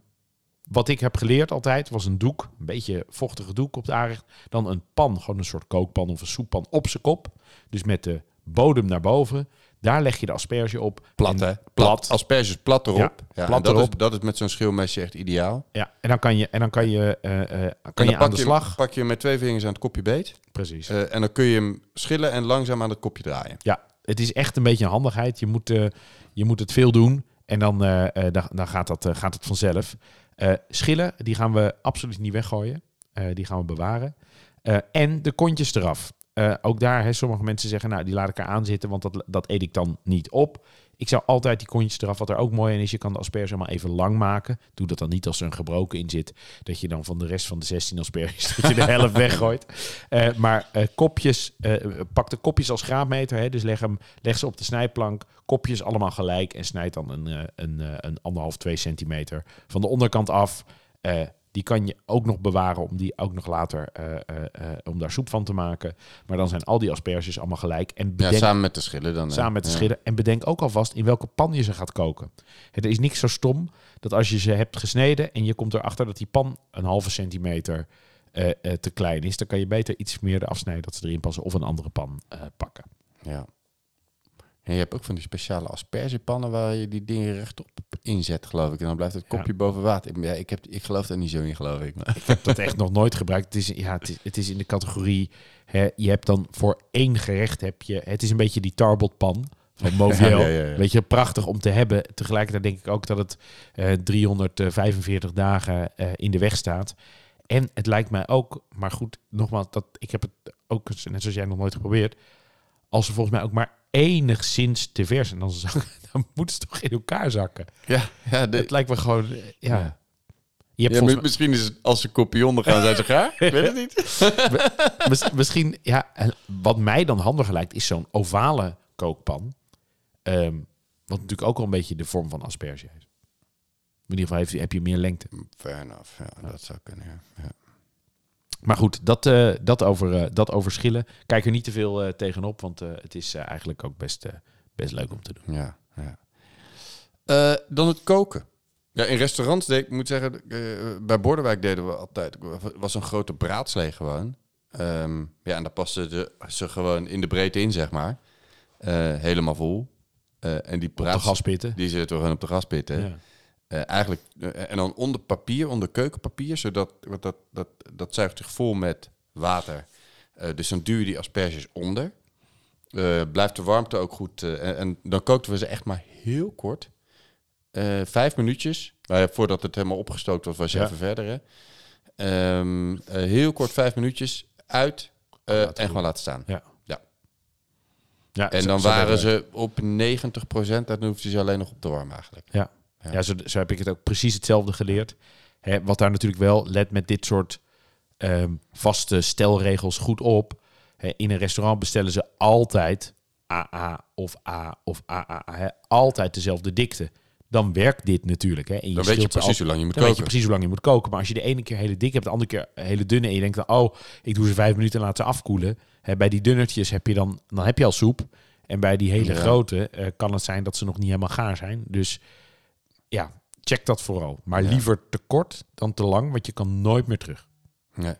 wat ik heb geleerd altijd was een doek, een beetje vochtige doek op het aanrecht. Dan een pan, gewoon een soort kookpan of een soeppan op zijn kop. Dus met de bodem naar boven. Daar leg je de asperge op. Plat, hè? Plat. Asperges plat erop. Ja, Ja, plat dat, erop. Is, dat is met zo'n schilmesje echt ideaal. Ja, en dan kan je, en dan kan je, eh, eh, kan je dan aan pak de je, slag. pak je hem met twee vingers aan het kopje beet. Precies. eh, en dan kun je hem schillen en langzaam aan het kopje draaien. Ja, het is echt een beetje een handigheid. Je moet, je moet het veel doen en dan, dan, dan gaat, dat, gaat het vanzelf. Schillen, die gaan we absoluut niet weggooien. Die gaan we bewaren. En de kontjes eraf. Eh, ook daar, hè, sommige mensen zeggen, nou, die laat ik er aan zitten, want dat, dat eet ik dan niet op. Ik zou altijd die kontjes eraf. Wat er ook mooi aan is, je kan de asperge maar even lang maken. Doe dat dan niet als er een gebroken in zit. Dat je dan van de rest van de 16 asperges dat je de helft weggooit. Eh, maar eh, kopjes, pak de kopjes als graadmeter. Hè, dus leg, hem, leg ze op de snijplank. Kopjes allemaal gelijk. En snijd dan een, een, een anderhalf, twee centimeter van de onderkant af. Die kan je ook nog bewaren om die ook nog later eh, eh, eh, om daar soep van te maken. Maar dan zijn al die asperges allemaal gelijk. En Ja, bedenk, samen met de schillen dan. Samen met de schillen. En bedenk ook alvast in welke pan je ze gaat koken. Het is niks zo stom dat als je ze hebt gesneden en je komt erachter dat die pan een halve centimeter te klein is, dan kan je beter iets meer eraf snijden dat ze erin passen of een andere pan pakken. Ja. En je hebt ook van die speciale aspergepannen waar je die dingen rechtop inzet, geloof ik. En dan blijft het kopje boven water. Ik- Ja, ik, heb, ik geloof daar niet zo in, geloof ik. Maar. Ik heb dat echt nog nooit gebruikt. Het is, ja, het is, het is in de categorie, hè, je hebt dan voor één gerecht heb je, het is een beetje die tarbotpan van Moviel. Ja, ja, ja. Weet je, prachtig om te hebben. Tegelijkertijd denk ik ook dat het eh 345 dagen eh, in de weg staat. En het lijkt mij ook, maar goed, nogmaals, dat, ik heb het ook, net zoals jij nog nooit geprobeerd. Als ze volgens mij ook maar enigszins te vers zijn, dan, dan moeten ze toch in elkaar zakken. Ja, ja, de, Het lijkt me gewoon, eh, ja. Ja. Je hebt ja, volgens misschien is het als ze kopionnen gaan, zijn ze gaar. Ik weet het niet. misschien, ja, en wat mij dan handiger lijkt, is zo'n ovale kookpan. Ehm, wat natuurlijk ook al een beetje de vorm van asperge heeft. In ieder geval heeft, heb je meer lengte. Fair enough, ja, dat zou kunnen, ja. Maar goed, dat, eh, dat, over, eh, dat over schillen. Kijk er niet te veel eh, tegenop, want het is eigenlijk ook best, best leuk om te doen. Ja, ja. Dan het koken. Ja, in restaurants deed ik moet zeggen, bij Bordewijk deden we altijd, was een grote braadslee gewoon. Ehm, ja, en daar pasten ze gewoon in de breedte in, zeg maar. Helemaal vol. En die Op de braad, gaspitten. die zitten we gewoon op de gaspitten. Ja. Eh, eigenlijk, eh, en dan onder papier, onder keukenpapier, zodat want dat, dat, dat zuigt zich vol met water. Eh, dus dan duw je die asperges onder. Blijft de warmte ook goed. en, en dan kookten we ze echt maar heel kort. Vijf minuutjes. Nou voordat het helemaal opgestookt was, was je Ja. even verder. Hè. Ehm, eh, heel kort, vijf minuutjes uit en doen. gewoon laten staan. Ja. Ja. Ja, En dan waren ze op 90%, en dan hoefde ze alleen nog op te warmen eigenlijk. Ja, Ja. ja. zo, zo heb ik het ook precies hetzelfde geleerd. Hè, wat daar natuurlijk wel, let met dit soort ehm, vaste stelregels goed op. Hè, in een restaurant bestellen ze altijd AA of A of AAA. Hè, altijd dezelfde dikte. Dan werkt dit natuurlijk. Hè, en je Dan weet je precies al- hoe lang je moet dan weet je koken. precies hoe lang je moet koken. Maar als je de ene keer hele dik hebt, de andere keer hele dunne... en je denkt dan, oh, ik doe ze vijf minuten en laat ze afkoelen. Hè, bij die dunnertjes heb je dan, dan heb je al soep. En bij die hele Ja. grote eh, kan het zijn dat ze nog niet helemaal gaar zijn. Dus ja, check dat vooral. Maar Ja. liever te kort dan te lang, want je kan nooit meer terug. Nee.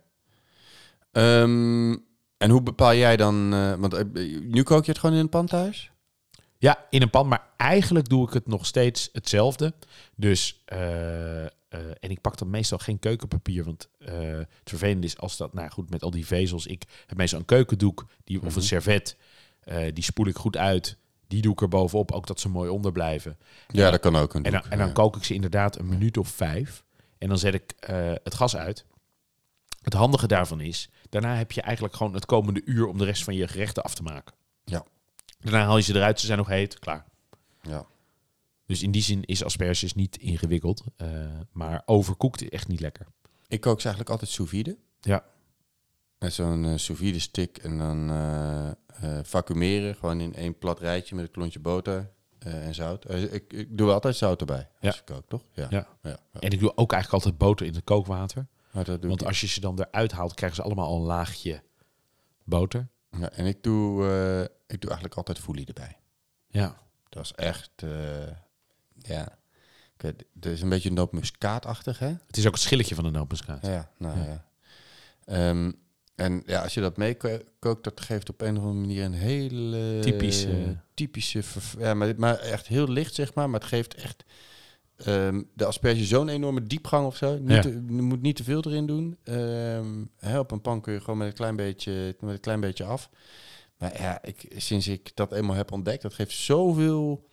Ehm, en hoe bepaal jij dan... eh, want eh, nu kook je het gewoon in een pan thuis? Ja, in een pan, maar eigenlijk doe ik het nog steeds hetzelfde. Dus, eh, en ik pak dan meestal geen keukenpapier, want het vervelende is als dat, nou goed, met al die vezels. Ik heb meestal een keukendoek die, of een Mhm. servet, die spoel ik goed uit. Die doe ik er bovenop, ook dat ze mooi onderblijven. Ja, dat kan ook. Een En dan, en dan ja. kook ik ze inderdaad een minuut of vijf. En dan zet ik eh, het gas uit. Het handige daarvan is, daarna heb je eigenlijk gewoon het komende uur om de rest van je gerechten af te maken. Ja. Daarna haal je ze eruit, ze zijn nog heet, klaar. Ja. Dus in die zin is asperges niet ingewikkeld. eh, maar overkoekt is echt niet lekker. Ik kook ze eigenlijk altijd sous vide. Ja. Met zo'n eh sous vide stick en dan eh eh, vacuumeren. Gewoon in één plat rijtje met een klontje boter eh, en zout. Eh, ik, ik doe altijd zout erbij als Ja. ik kook, toch? Ja. Ja. En ik doe ook eigenlijk altijd boter in het kookwater. Maar dat doe Want ik als je ze dan eruit haalt, krijgen ze allemaal al een laagje boter. Ja, en ik doe, eh, ik doe eigenlijk altijd foelie erbij. Ja. Dat is echt, eh, ja. Het is een beetje nootmuskaatachtig, hè? Het is ook het schilletje van de nootmuskaat. Ja, nou Ja. ja. Ehm, en ja, als je dat meekookt, dat geeft op een of andere manier een hele... Typische- Typische... Ja, maar, maar echt heel licht, zeg maar. Maar het geeft echt... ehm, de asperge zo'n enorme diepgang of zo. Niet Ja. te- je moet niet te veel erin doen. Ehm, hè, op een pan kun je gewoon met een klein beetje, met een klein beetje af. Maar ja, ik, sinds ik dat eenmaal heb ontdekt, dat geeft zoveel...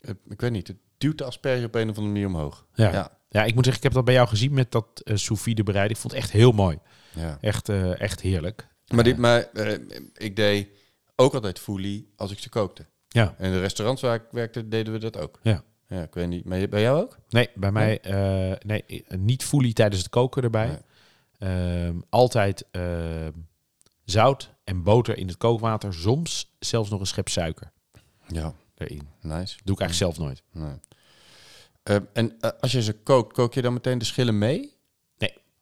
eh, ik weet niet, het duwt de asperge op een of andere manier omhoog. Ja. ja. Ja, ik moet zeggen, ik heb dat bij jou gezien met dat uh, sous vide bereiden. Ik vond het echt heel mooi. ja. Echt, eh, echt heerlijk. Maar, dit, Eh, maar eh, ik deed ook altijd foelie als ik ze kookte. Ja. En de restaurants waar ik werkte, deden we dat ook. Ja. Ja, ik weet niet. Maar bij jou ook? Nee, bij mij eh, nee, eh, niet foelie tijdens het koken erbij. Nee. Ehm, altijd zout en boter in het kookwater. Soms zelfs nog een schep suiker Ja, erin. nice. Doe ik eigenlijk zelf nooit. Nee. Eh, en eh, als je ze kookt, kook je dan meteen de schillen mee?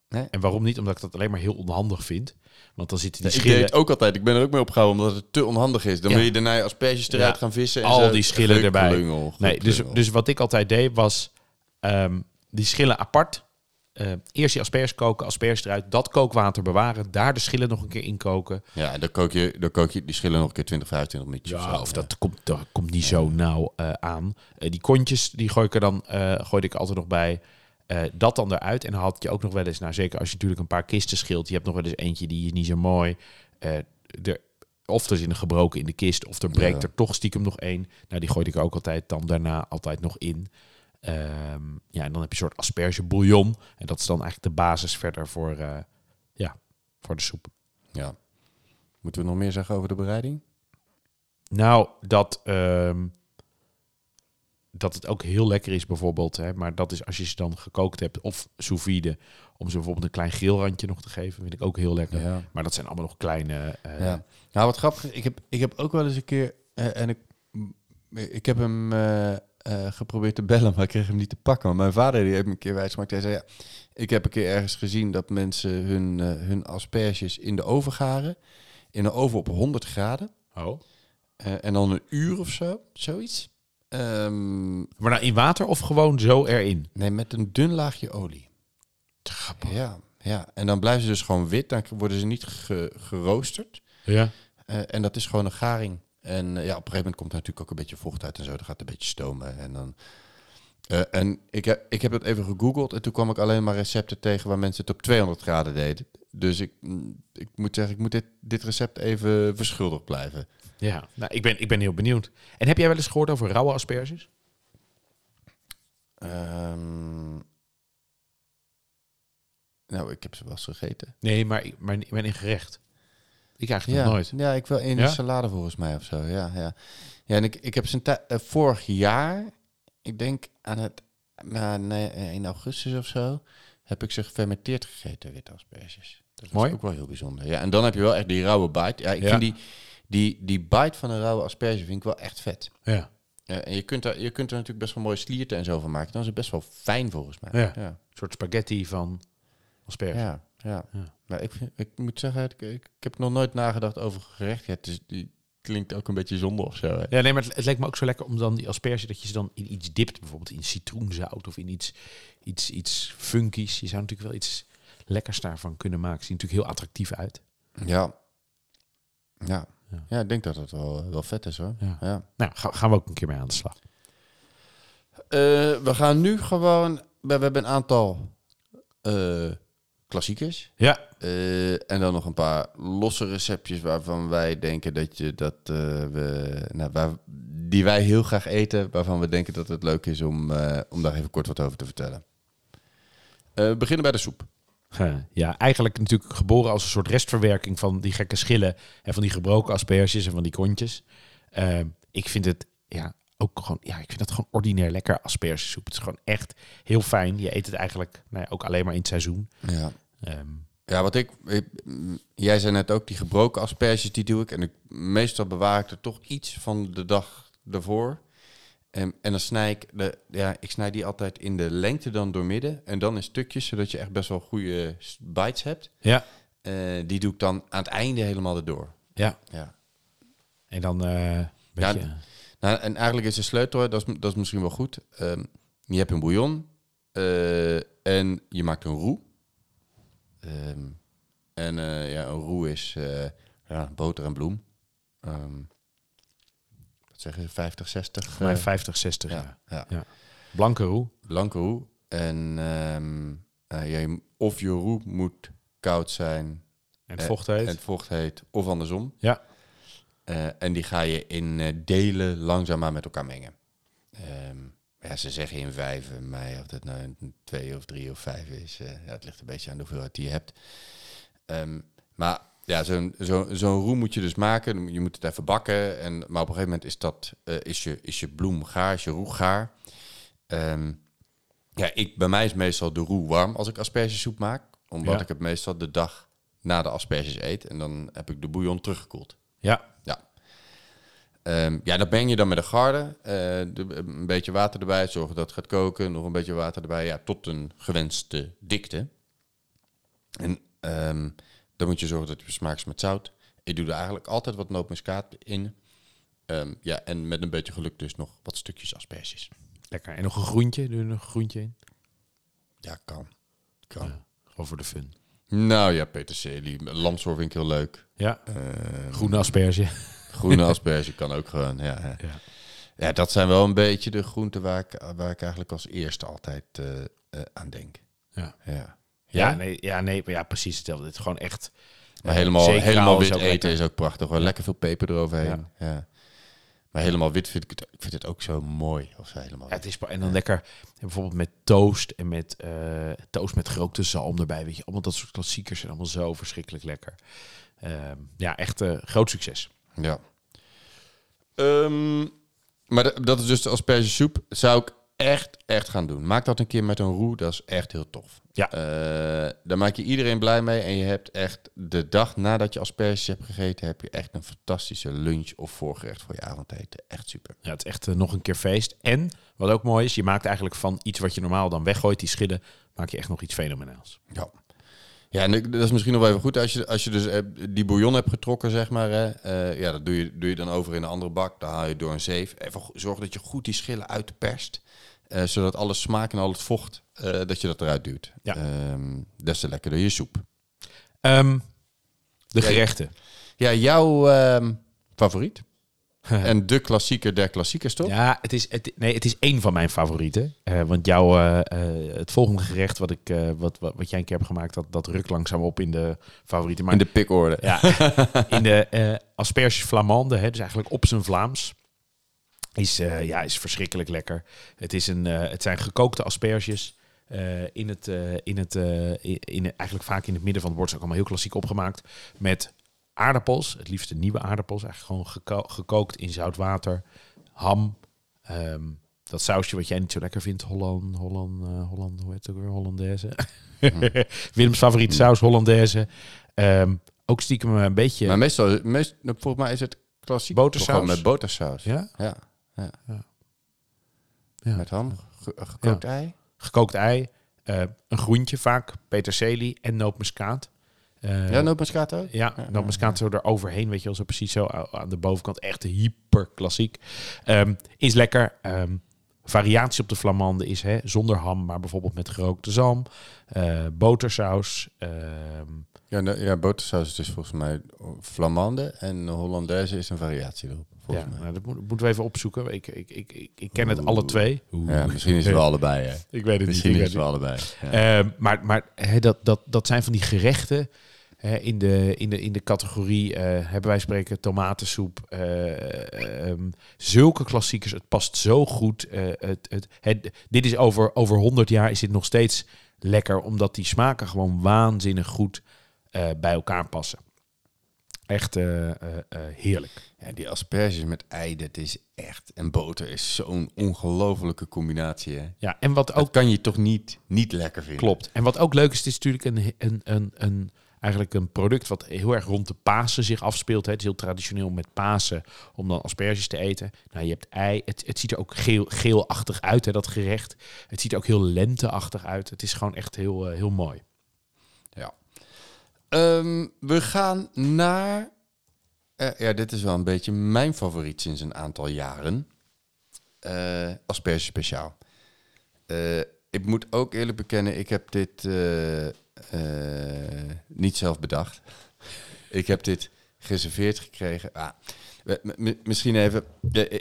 En waarom niet? Omdat ik dat alleen maar heel onhandig vind. Want dan zitten die ik deed schillen... het ook altijd. Ik ben er ook mee opgehouden omdat het te onhandig is. Dan Ja. wil je daarna asperges eruit Ja. gaan vissen. En Al die schillen erbij. Nee, dus, dus wat ik altijd deed was ehm, die schillen apart. Eh, eerst die asperges koken, asperges eruit, dat kookwater bewaren, daar de schillen nog een keer in koken. Ja, en dan kook, je, dan kook je die schillen nog een keer 20, 25 minuutjes. Ja, zo. of dat komt, dat komt niet zo nauw eh, aan. Eh, die kontjes, die gooi ik er dan gooi ik altijd nog bij. Dat dan eruit. En dan had je ook nog wel eens, nou zeker als je natuurlijk een paar kisten schilt, je hebt nog wel eens eentje die is niet zo mooi. Er, of er is een gebroken in de kist, of er breekt Ja. er toch stiekem nog één. Nou, die gooi ik ook altijd dan daarna altijd nog in. Ehm, ja, en dan heb je een soort asperge bouillon. En dat is dan eigenlijk de basis verder voor, eh, ja, voor de soep. Ja. Moeten we nog meer zeggen over de bereiding? Nou, dat, ehm, dat het ook heel lekker is bijvoorbeeld. Hè, maar dat is als je ze dan gekookt hebt of sous vide. Om ze bijvoorbeeld een klein geelrandje nog te geven. Vind ik ook heel lekker. Ja. Maar dat zijn allemaal nog kleine... eh, Ja. Nou, wat grappig ik heb, ik heb ook wel eens een keer, eh, en ik, ik heb hem eh, geprobeerd te bellen, maar ik kreeg hem niet te pakken. Mijn vader die heeft me een keer wijsgemaakt. Hij zei, ja, ik heb een keer ergens gezien dat mensen hun, eh, hun asperges in de oven garen. In een oven op 100 graden. Oh. Eh, en dan een uur of zo, zoiets. Ehm, Maar nou in water of gewoon zo erin? nee, met een dun laagje olie. Ja, ja, en dan blijven ze dus gewoon wit. Dan worden ze niet ge- geroosterd. Ja. En dat is gewoon een garing. En eh, ja, op een gegeven moment komt er natuurlijk ook een beetje vocht uit en zo. Dan gaat het een beetje stomen. En dan, Eh, en ik heb, ik heb het even gegoogeld en toen kwam ik alleen maar recepten tegen waar mensen het op 200 graden deden. Dus ik, mm, ik moet zeggen, ik moet dit, dit recept even verschuldigd blijven. Ja, nou, ik, ben, ik ben heel benieuwd. En heb jij wel eens gehoord over rauwe asperges? Ehm, nou, ik heb ze wel eens gegeten. Nee, maar, maar, maar in gerecht. Ik eigenlijk ja, nog nooit. Ja, ik wel in Ja? een salade volgens mij of zo. Ja, ja. ja en ik, ik heb tij- eh, vorig jaar, ik denk aan het, nou, nee, eh, in augustus of zo, heb ik ze gefermenteerd gegeten, witte asperges. Dat was Mooi. ook wel heel bijzonder. Ja, en dan heb je wel echt die rauwe bite. Ja, ik Ja. vind die, die, die bite van een rauwe asperge vind ik wel echt vet. Ja. Ja, en je kunt, er, je kunt er natuurlijk best wel mooie slierten en zo van maken. Dan is het best wel fijn volgens mij. Ja. ja. Een soort spaghetti van asperges. Ja, ja. Ja. Maar ik, ik moet zeggen, ik, ik, heb nog nooit nagedacht over gerecht. Ja, het is, die klinkt ook een beetje zonde of zo. Hè? Ja, nee, maar het, het lijkt me ook zo lekker om dan die asperge dat je ze dan in iets dipt, bijvoorbeeld in citroenzout of in iets, iets, iets funkies. Je zou natuurlijk wel iets lekkers daarvan kunnen maken. Ziet natuurlijk heel attractief uit. Ja. Ja. Ja. Ja, ik denk dat het wel, wel vet is hoor. Ja. Ja. Nou, ga- gaan we ook een keer mee aan de slag. Eh, we gaan nu gewoon... We, we hebben een aantal eh, klassiekers. Ja, Eh, en dan nog een paar losse receptjes waarvan wij denken dat je dat eh, we... Nou, waar, die wij heel graag eten, waarvan we denken dat het leuk is om, eh, om daar even kort wat over te vertellen. We beginnen bij de soep. Ja, eigenlijk natuurlijk geboren als een soort restverwerking van die gekke schillen en van die gebroken asperges en van die kontjes. Ik vind het ja, ook gewoon, ja, ik vind het gewoon ordinair lekker aspergesoep. Het is gewoon echt heel fijn. Je eet het eigenlijk nou ja, ook alleen maar in het seizoen. Ja. Ehm, Ja, wat ik, ik- Jij zei net ook, die gebroken asperges, die doe ik. En ik, meestal bewaar ik er toch iets van de dag ervoor. En, en dan snij ik, de, ja, ik snij die altijd in de lengte dan door midden. En dan in stukjes, zodat je echt best wel goede bites hebt. ja, Eh, die doe ik dan aan het einde helemaal erdoor. ja. Ja. En dan eh beetje, Nou, en eigenlijk is de sleutel, dat is, dat is misschien wel goed. Ehm, je hebt een bouillon eh, en je maakt een roux. Ehm, en eh, ja, een roux is eh, ja, boter en bloem. Ehm, wat zeg je, 50, 60? voor mij eh, 50, 60. ja, Ja. ja. Blanke roe. Blanke roux. En eh, ja, je- of je roux moet koud zijn En vocht heet. en het vocht heet, of andersom. Ja. Eh, en die ga je in eh, delen langzaamaan met elkaar mengen. Ehm, ja, ze zeggen in vijven, maar of dat nou een twee of drie of vijf is, eh, ja, het ligt een beetje aan de hoeveelheid die je hebt. Ehm, maar ja, zo'n zo, zo'n roe moet je dus maken. Je moet het even bakken. En, maar op een gegeven moment is, dat, eh, is, je, is je bloem gaar, is je roe gaar. Ehm, ja, ik, bij mij is meestal de roe warm als ik aspergesoep maak. Omdat Ja. ik het meestal de dag na de asperges eet. En dan heb ik de bouillon teruggekoeld. Ja. Ja. Ehm, ja, dat ben je dan met de garde. eh, de- een beetje water erbij, zorgen dat het gaat koken. Nog een beetje water erbij, ja, tot een gewenste dikte. En ehm, dan moet je zorgen dat je smaakt met zout. Ik doe er eigenlijk altijd wat nootmuskaat in. Ehm, ja, en met een beetje geluk dus nog wat stukjes asperges. Lekker. En nog een groentje. Doe je nog een groentje in? Ja, kan. Kan. Ja. Gewoon voor de fun. Nou ja, peterselie. Lamsoor vind ik heel leuk. Ja. Ehm, Groene asperge. Groene asperge kan ook gewoon, ja. ja. Ja. Dat zijn wel een beetje de groenten waar ik, waar ik eigenlijk als eerste altijd eh, eh, aan denk. Ja. Ja. Ja, nee, ja, nee, maar ja, precies hetzelfde. Het is gewoon echt... Maar eh, helemaal, helemaal wit eten lekker. is ook prachtig. Hoor. Lekker veel peper eroverheen. Ja. Maar helemaal wit vind ik het, ik vind het ook zo mooi. Of zo helemaal Ja, het is, en dan lekker bijvoorbeeld met toast en met eh, toast met gerookte zalm erbij. Weet je, allemaal dat soort klassiekers zijn allemaal zo verschrikkelijk lekker. Ehm, ja, echt eh, groot succes. Ja. Ehm, maar da- dat is dus de aspergesoep. Zou ik echt, echt gaan doen. Maak dat een keer met een roe. Dat is echt heel tof. Ja. Eh, daar maak je iedereen blij mee. En je hebt echt de dag nadat je asperges hebt gegeten... heb je echt een fantastische lunch of voorgerecht voor je avondeten. Echt super. Ja, het is echt eh, nog een keer feest. En wat ook mooi is, je maakt eigenlijk van iets wat je normaal dan weggooit, die schillen, maak je echt nog iets fenomenaals. Ja. Ja, en dat is misschien nog wel even goed. Als je, als je dus eh, die bouillon hebt getrokken, zeg maar. Hè, ja, dat doe je, doe je dan over in een andere bak. Dan haal je door een zeef. Even zorg dat je goed die schillen uitperst. Eh zodat alle smaak en al het vocht, eh, dat je dat eruit duwt. Ja. Ehm, des te lekkerder je soep. Ehm, de gerechten. Ja, jouw ehm, favoriet? en de klassieker der klassiekers, toch? Ja, het is, het, nee, het is één van mijn favorieten. Eh, want jouw, het volgende gerecht wat, ik, wat, wat, wat jij een keer hebt gemaakt, dat, dat rukt langzaam op in de favorieten. Maar In de pikorde. ja, in de asperges flamande, hè, dus eigenlijk op zijn Vlaams, is, eh, ja, is verschrikkelijk lekker. Het, is een, eh, het zijn gekookte asperges. eh, in het, in het, in, in- eigenlijk vaak in het midden van het bord, ook allemaal heel klassiek opgemaakt. Met aardappels, het liefst de nieuwe aardappels, eigenlijk gewoon geko- gekookt in zout water. Ham, ehm, dat sausje wat jij niet zo lekker vindt, Holland, Holland, Holland, hoe heet het ook weer, Hollandaise. Willems favoriete saus, Hollandaise. Ehm, ook stiekem een beetje... Maar meestal, meest, volgens mij is het klassiek. Botersaus? Met botersaus. ja? Ja. Ja. Ja. Met ham, ge- gekookt ei. gekookt ei, eh, een groentje vaak, peterselie en nootmuskaat. Eh, ja, nootmuskaat ook? ja, nootmuskaat zo eroverheen, weet je wel, zo precies zo aan de bovenkant. Echt hyper klassiek. Ehm, is lekker. Ehm, variatie op de flamande is hè, zonder ham, maar bijvoorbeeld met gerookte zalm, eh, botersaus. ehm, Ja, no- ja, botersaus is dus volgens mij flamande en Hollandaise is een variatie erop. ja, mij. nou, dat moet- moeten we even opzoeken. Ik, ik, ik, ik, ik ken het alle twee. Ja, misschien is het wel allebei. Hè. Ik weet het Misschien niet. is ik het wel allebei. Ja. Eh, maar maar dat, dat, dat zijn van die gerechten. In, de, in, de, in de categorie eh, hebben wij spreken tomatensoep. eh, ehm, zulke klassiekers. Het past zo goed. eh, het, het, het, dit is over, over 100 jaar is dit nog steeds lekker. Omdat die smaken gewoon waanzinnig goed eh, bij elkaar passen. Echt eh, eh, eh, heerlijk. Ja, die asperges met ei, dat is echt... En boter is zo'n ongelofelijke combinatie. Hè. Ja, en wat Ook kan je toch niet, niet lekker vinden. Klopt. En wat ook leuk is, het is natuurlijk een, een, een, een, eigenlijk een product wat heel erg rond de Pasen zich afspeelt. Hè. Het is heel traditioneel met Pasen om dan asperges te eten. Nou, je hebt ei. Het, het ziet er ook geel, geelachtig uit, hè, dat gerecht. Het ziet er ook heel lenteachtig uit. Het is gewoon echt heel, eh, heel mooi. Ehm, we gaan naar... eh, ja, dit is wel een beetje mijn favoriet sinds een aantal jaren. Eh asperge speciaal. Eh, ik moet ook eerlijk bekennen, ik heb dit niet zelf bedacht. ik heb dit gereserveerd gekregen. Ah, misschien even...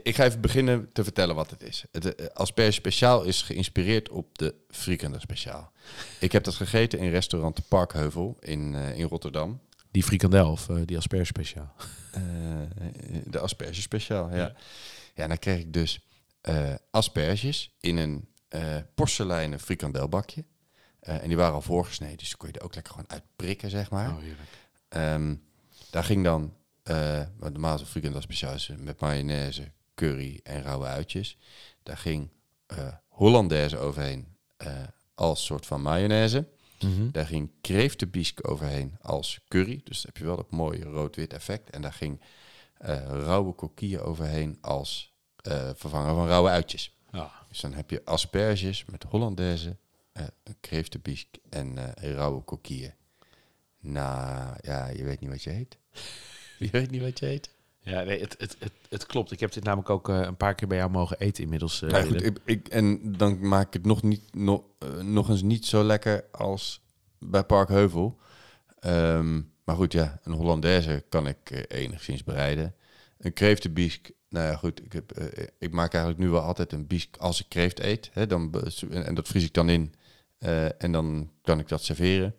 ik ga even beginnen te vertellen wat het is. Het eh, asperge speciaal is geïnspireerd op de frikandel speciaal. Ik heb dat gegeten in restaurant Parkheuvel in, eh, in Rotterdam. Die frikandel of eh, die asperge speciaal. De asperge speciaal, ja. Ja, dan kreeg ik dus asperges in een porseleinen frikandelbakje. En die waren al voorgesneden, dus kon je er ook lekker gewoon uit prikken, zeg maar. Oh, heerlijk. Ehm, daar ging dan, wat normaal is een frikandel speciaal met mayonaise, curry en rauwe uitjes. Daar ging eh Hollandaise overheen eh, als soort van mayonaise. Mhm. Daar ging kreeftenbisk overheen als curry. Dus heb je wel dat mooie rood-wit effect. En daar ging eh, rauwe kokkiën overheen als eh, vervanger van rauwe uitjes. Ja. Dus dan heb je asperges met Hollandaise, een kreeftenbisk en rauwe kokkiën. Nou, ja, je weet niet wat je eet. je weet niet wat je eet. Ja, nee, het, het, het, het klopt. Ik heb dit namelijk ook eh, een paar keer bij jou mogen eten inmiddels. eh, Nou goed, Willem. ik, ik, en dan maak ik het nog, niet, nog, eh, nog eens niet zo lekker als bij Parkheuvel. Ehm, maar goed, ja, een Hollandaise kan ik enigszins bereiden. Een kreeftenbisk, nou ja goed, ik, heb, ik maak eigenlijk nu wel altijd een bisk als ik kreeft eet. Hè, dan, en, en dat vries ik dan in eh, en dan kan ik dat serveren.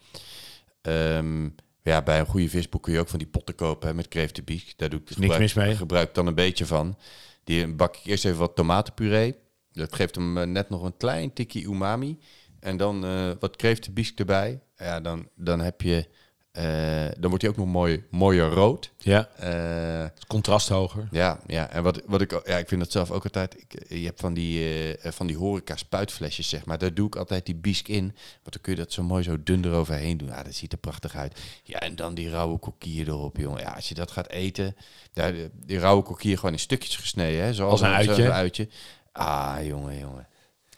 Ehm, ja, bij een goede visboek kun je ook van die potten kopen hè, met kreeftenbisk. Daar doe ik dus Niks gebruik, mis mee. gebruik ik dan een beetje van. Die bak ik eerst even wat tomatenpuree. Dat geeft hem eh, net nog een klein tikje umami. En dan eh, wat kreeftenbisk erbij. Ja, dan, dan heb je... eh, dan wordt hij ook nog mooi, mooier rood. Ja, Eh, het contrast hoger. ja, ja, en wat, wat ik, ja, ik vind dat zelf ook altijd. Ik, je hebt van die, eh, van die horeca spuitflesjes, zeg maar. Daar doe ik altijd die bisk in. Want dan kun je dat zo mooi zo dun eroverheen doen. Ja, dat ziet er prachtig uit. Ja, en dan die rauwe kokkier erop, jongen. Ja, als je dat gaat eten. Ja, die, rauwe kokkier gewoon in stukjes gesneden, hè. Zoals Als een uitje. uitje. Ah, jongen, jongen.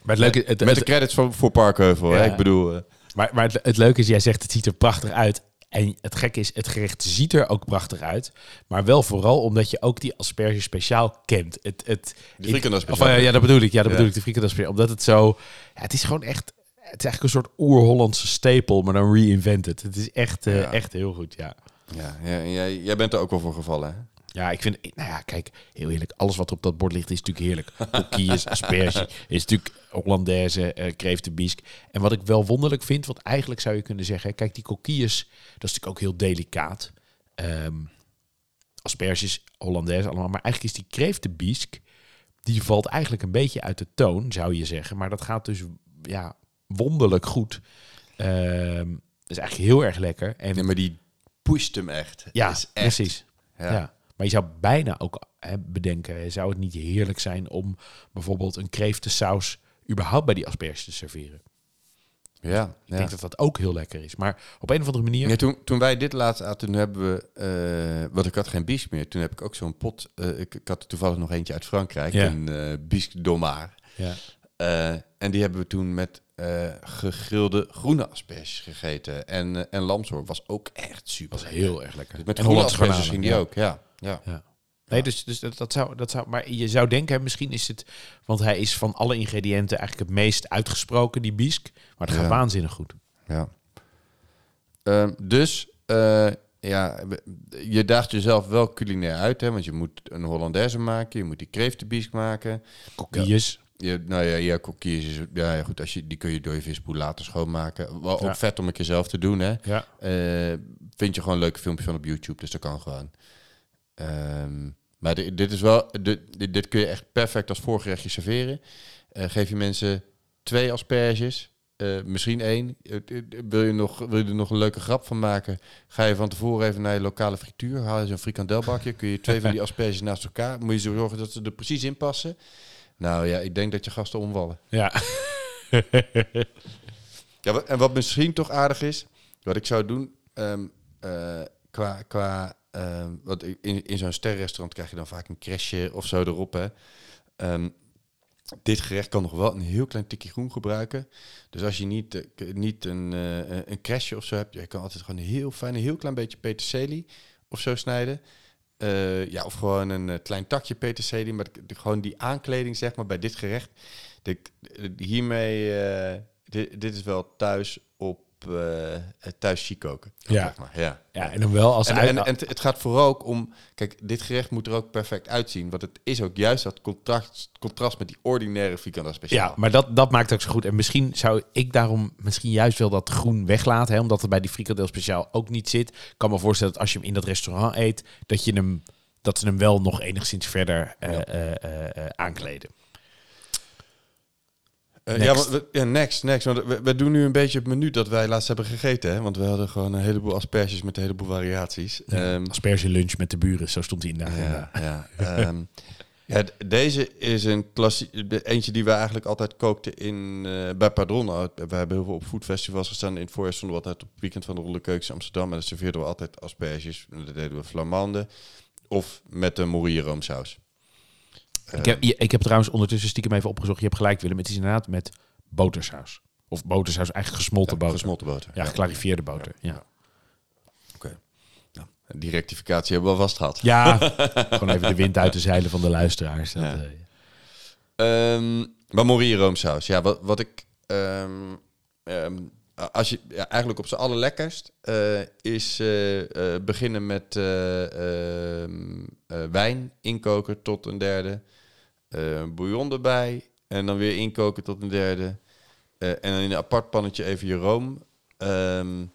Maar het leuke, het, Met de credits voor, voor Parkheuvel, hè. Ik bedoel... eh, Maar, maar het, het leuke is, jij zegt het ziet er prachtig uit. En het gekke is, het gerecht ziet er ook prachtig uit. Maar wel vooral omdat je ook die asperge speciaal kent. Het, het, De frikandel Of, speciaal. eh, ja, dat bedoel ik. Ja, dat Ja. bedoel ik, de frikandel speciaal. Omdat het zo... Ja, het is gewoon echt... Het is eigenlijk een soort oer-Hollandse stapel, maar dan reinvented. Het is echt, eh, Ja. echt heel goed, ja. ja, ja, jij, jij bent er ook wel voor gevallen, hè? Ja, ik vind, nou ja, kijk, heel eerlijk, alles wat op dat bord ligt is natuurlijk heerlijk. Coquilles, asperge, is natuurlijk Hollandaise, uh, kreeftenbisk. En wat ik wel wonderlijk vind, want eigenlijk zou je kunnen zeggen, kijk, die coquilles, dat is natuurlijk ook heel delicaat. Um, asperges, Hollandaise allemaal, maar eigenlijk is die kreeftenbisk, die valt eigenlijk een beetje uit de toon, zou je zeggen. Maar dat gaat dus, ja, wonderlijk goed. Um, dat is eigenlijk heel erg lekker. En, ja, maar die pusht hem echt. Ja, is echt, precies. Ja. Maar je zou bijna ook hè, bedenken, zou het niet heerlijk zijn om bijvoorbeeld een kreeftensaus überhaupt bij die asperges te serveren? Ja, ik ja. denk dat dat ook heel lekker is. Maar op een of andere manier... Ja, toen, toen wij dit laatst aten, toen hebben we... Uh, want ik had geen bies meer. Toen heb ik ook zo'n pot... Uh, ik, ik, had toevallig nog eentje uit Frankrijk. Ja. Een uh, bisque domar. Ja. en die hebben we toen met gegrilde groene asperges gegeten. En, en was ook echt super. Was heel erg lekker. Dus met groene asperges ging die ook, ja. Ja. ja. Nee, dus, dus dat, dat, zou, dat zou. Maar je zou denken, misschien is het. Want hij is van alle ingrediënten eigenlijk het meest uitgesproken, die bisk. Maar het gaat waanzinnig goed. Ja. Uh, dus. Uh, ja, je daagt jezelf wel culinair uit, hè? Want je moet een Hollandaise maken, je moet die kreeftenbisk maken. Coquilles. Ja, nou ja, ja coquilles is... Ja, goed, als je, die kun je door je visboer laten schoonmaken. Wel ook vet om een keer zelf te doen, hè. Ja. Uh, vind je gewoon leuke filmpjes van op YouTube, dus dat kan gewoon. Um, maar dit, dit is wel, dit, dit, kun je echt perfect als voorgerechtje serveren. Uh, geef je mensen twee asperges, uh, misschien één. Uh, wil, je nog, wil je er nog een leuke grap van maken? Ga je van tevoren even naar je lokale frituur, haal je zo'n frikandelbakje, kun je twee van die asperges naast elkaar, moet je zorgen dat ze er precies in passen. Nou ja, ik denk dat je gasten omvallen. Ja. ja en wat misschien toch aardig is, wat ik zou doen, um, qua, qua Ehm, want in, in zo'n sterrenrestaurant krijg je dan vaak een crashje of zo erop. Hè. Um, dit gerecht kan nog wel een heel klein tikje groen gebruiken. Dus als je niet, uh, niet een, uh, een crashje of zo hebt, je kan altijd gewoon een heel fijn, heel klein beetje peterselie of zo snijden. Uh, ja, of gewoon een klein takje peterselie, maar gewoon die aankleding zeg maar bij dit gerecht. Hiermee, dit, is wel thuis op thuis chic koken. Ja. maar. ja. ja, en dan wel als en, en, en, het gaat vooral ook om, kijk, dit gerecht moet er ook perfect uitzien, want het is ook juist dat contrast, contrast met die ordinaire frikandel speciaal. Ja, maar dat, dat maakt ook zo goed. En misschien zou ik daarom misschien juist wel dat groen weglaten, hè, omdat het bij die frikandel speciaal ook niet zit. Ik kan me voorstellen dat als je hem in dat restaurant eet, dat je hem dat ze hem wel nog enigszins verder uh, uh, aankleden. Uh, ja, we, ja, next, next. Want we, we, doen nu een beetje het menu dat wij laatst hebben gegeten. Hè? Want we hadden gewoon een heleboel asperges met een heleboel variaties. Ja, um, asperge lunch met de buren, zo stond hij in de agenda. Ja, ja, um, ja deze is een klassie, eentje die we eigenlijk altijd kookten in, uh, bij Pardon. We hebben heel veel op foodfestivals gestaan. In het voorjaar stonden we altijd op het weekend van de Ronde Keukens Amsterdam. En dan serveerden we altijd asperges. En dat deden we flamande. Of met een morille roomsaus. Ik heb, ik heb trouwens ondertussen stiekem even opgezocht. Je hebt gelijk, Willem. Het is inderdaad met botersaus. Of botersaus, eigenlijk gesmolten boter. Gesmolten boter. Ja, geklarifieerde boter. Ja. Oké. Okay. Nou, die rectificatie hebben we al vast gehad. Ja, gewoon even de wind uit de zeilen van de luisteraars. Dat, ja. Uh, um, maar roomsaus. Ja, wat, wat ik... Um, um, als je ja, eigenlijk op z'n allerlekkerst uh, is uh, uh, beginnen met wijn inkoken tot een derde. Uh, bouillon erbij. En dan weer inkoken tot een derde. Uh, en dan in een apart pannetje even je room. Um,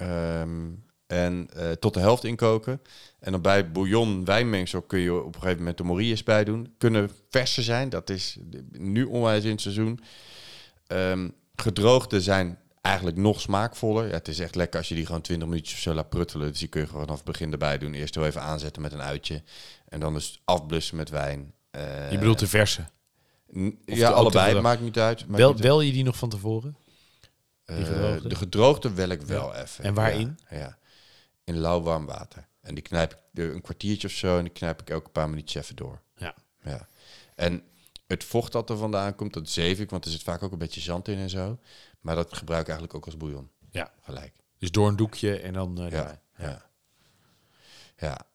um, en uh, tot de helft inkoken. En dan bij bouillon, wijnmengsel kun je op een gegeven moment de morilles bij doen. Kunnen verse zijn, dat is nu onwijs in het seizoen. Um, gedroogde zijn eigenlijk nog smaakvoller. Ja, het is echt lekker als je die gewoon 20 minuutjes of zo laat pruttelen. Dus die kun je gewoon vanaf het begin erbij doen. Eerst wel even aanzetten met een uitje. En dan dus afblussen met wijn. Uh, je bedoelt de verse? ja, allebei. Maakt niet uit. Wel, wel je die nog van tevoren? Gedroogde? De gedroogde wel ik wel ja. even. En waarin? Ja, ja, in lauw warm water. En die knijp ik een kwartiertje of zo. En die knijp ik elke paar minuutjes even door. Ja. ja. En het vocht dat er vandaan komt, dat zeef ik. Want er zit vaak ook een beetje zand in en zo. Maar dat gebruik ik eigenlijk ook als bouillon. Ja. Gelijk. Dus door een doekje en dan... Uh, ja, ja. Ja.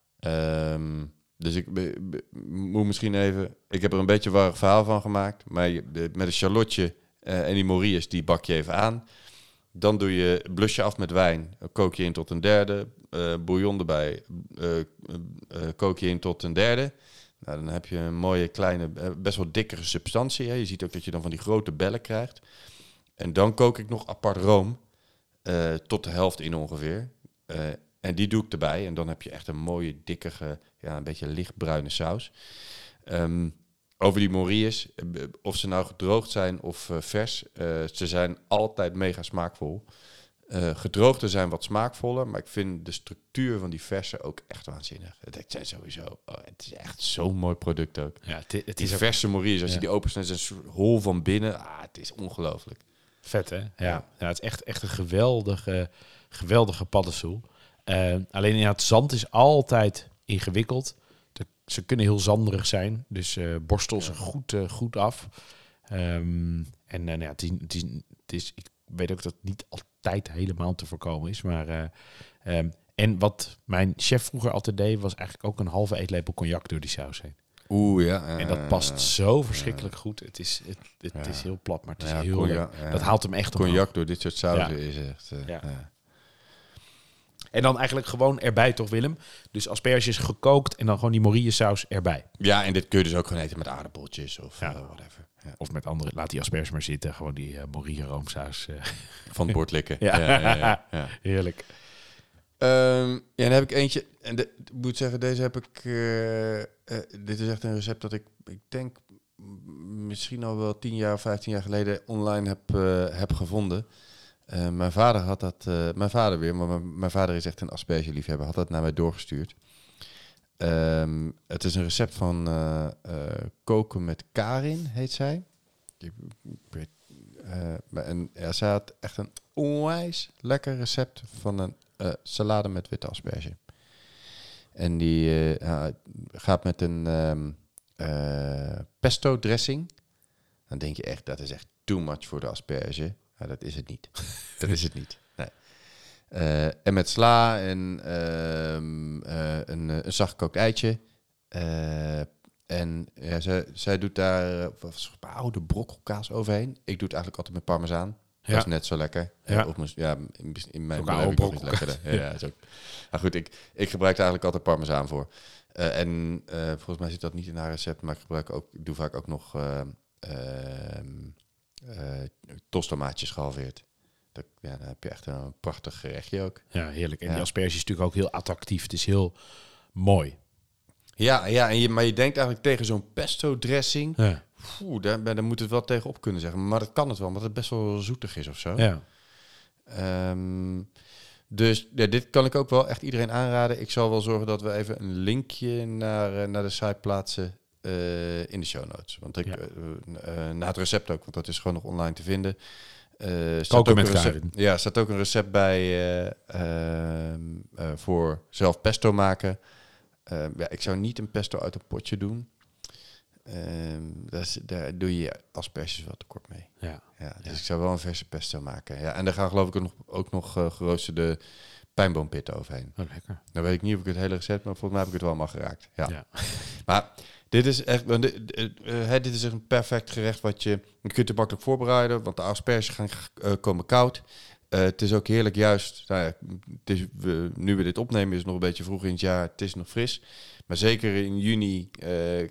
Um, dus ik moet misschien even... Ik heb er een beetje warrig verhaal van gemaakt. Maar met een charlotje uh, en die morilles, die bak je even aan. Dan doe je blusje af met wijn. Kook je in tot een derde. eh, bouillon erbij. eh, eh, eh, kook je in tot een derde. Nou, dan heb je een mooie kleine, eh, best wel dikkere substantie. Hè. Je ziet ook dat je dan van die grote bellen krijgt. En dan kook ik nog apart room. eh, tot de helft in ongeveer. En die doe ik erbij. En dan heb je echt een mooie, dikkige, ja, een beetje lichtbruine saus. Ehm, over die morilles, eh, of ze nou gedroogd zijn of eh, vers, eh, ze zijn altijd mega smaakvol. Eh, gedroogde zijn wat smaakvoller, maar ik vind de structuur van die verse ook echt waanzinnig. Het zijn sowieso, oh, het is echt zo'n mooi product ook. Ja, het, het Die is ook verse morilles, als Ja. je die opensnijdt, is een hol van binnen. Ah, het is ongelooflijk. vet, hè? Ja, ja. het is echt, echt een geweldige, geweldige paddenstoel. Eh, alleen ja, het zand is altijd ingewikkeld. De- ze kunnen heel zanderig zijn, dus eh borstel ze goed, eh, goed af. Ehm, en nou ja, het is, het, is, het is, ik weet ook dat het niet altijd helemaal te voorkomen is, maar... eh, ehm, en wat mijn chef vroeger altijd deed, was eigenlijk ook een halve eetlepel cognac door die saus heen. Oeh, ja. En dat past zo verschrikkelijk goed. Het is, het, het Ja. is heel plat, maar het is Ja, heel cognac. Dat haalt hem echt op. Cognac door dit soort sauzen is echt... Ja. En dan eigenlijk gewoon erbij, toch Willem? Dus asperges gekookt en dan gewoon die morille saus erbij. Ja, en dit kun je dus ook gewoon eten met aardappeltjes of Ja. eh, whatever. Ja. Of met andere, laat die asperges maar zitten. Gewoon die eh morille roomsaus. eh. Van het bord likken. Ja. ja. Heerlijk. Ehm, ja, dan heb ik eentje. En de, ik moet zeggen, deze heb ik. eh, eh, dit is echt een recept dat ik, ik denk, misschien al wel 10 jaar, 15 jaar geleden online heb, eh, heb gevonden. Eh, mijn vader had dat, eh, mijn vader weer, maar mijn, vader is echt een aspergeliefhebber, had dat naar mij doorgestuurd. Ehm, het is een recept van eh, koken met Karin, heet zij. En, zij had echt een onwijs lekker recept van een salade met witte asperge. En die gaat met een ehm, eh, pesto dressing. Dan denk je echt, dat is echt too much voor de asperge. Maar dat is het niet. dat is het niet. Nee. Eh, en met sla en ehm, eh, een, eh, een zachtgekookt eitje. En ja, zij, zij doet daar is oude brokkelkaas overheen. Ik doe het eigenlijk altijd met parmezaan. Ja. Dat is net zo lekker. Ja. Ja, of, ja in, in mijn beleving brokkelkaas. lekkerder. Ja, ja, is ook. Maar goed, ik, ik gebruik er eigenlijk altijd parmezaan voor. En volgens mij zit dat niet in haar recept, maar ik gebruik ook, ik doe vaak ook nog eh ehm, eh, tostomaatjes gehalveerd. Dat, ja, dan heb je echt een prachtig gerechtje ook. Ja, heerlijk. En die Ja. asperge is natuurlijk ook heel attractief. Het is heel mooi. Ja, ja en je, maar je denkt eigenlijk tegen zo'n pesto dressing, Ja. Oeh, daar, daar moet het wel tegenop kunnen zeggen. Maar dat kan het wel, omdat het best wel zoetig is of zo. ja. Ehm, dus ja, dit kan ik ook wel echt iedereen aanraden. Ik zal wel zorgen dat we even een linkje naar, eh, naar de site plaatsen eh, in de show notes. Want ik, Ja. eh, eh, na het recept ook, want dat is gewoon nog online te vinden. Staat ook met een recept. Ja, staat ook een recept bij eh, ehm, eh, voor zelf pesto maken. Ehm, ja, ik zou niet een pesto uit een potje doen. Ehm, daar, is- daar doe je asperges wel tekort mee. Ja. Ja, dus Ja. ik zou wel een verse pesto maken. Ja, en daar gaan geloof ik ook nog, ook nog geroosterde pijnboompitten overheen. Oh, lekker. Dan weet ik niet of ik het hele recept, maar volgens mij heb ik het wel allemaal geraakt. Ja. Ja. Maar dit is echt, want dit, eh, dit is echt een perfect gerecht wat je, je kunt het makkelijk voorbereiden, want de asperges gaan eh, komen koud. Eh, het is ook heerlijk juist, nou ja, het is, we, nu we dit opnemen is het nog een beetje vroeg in het jaar, het is nog fris. Maar zeker in juni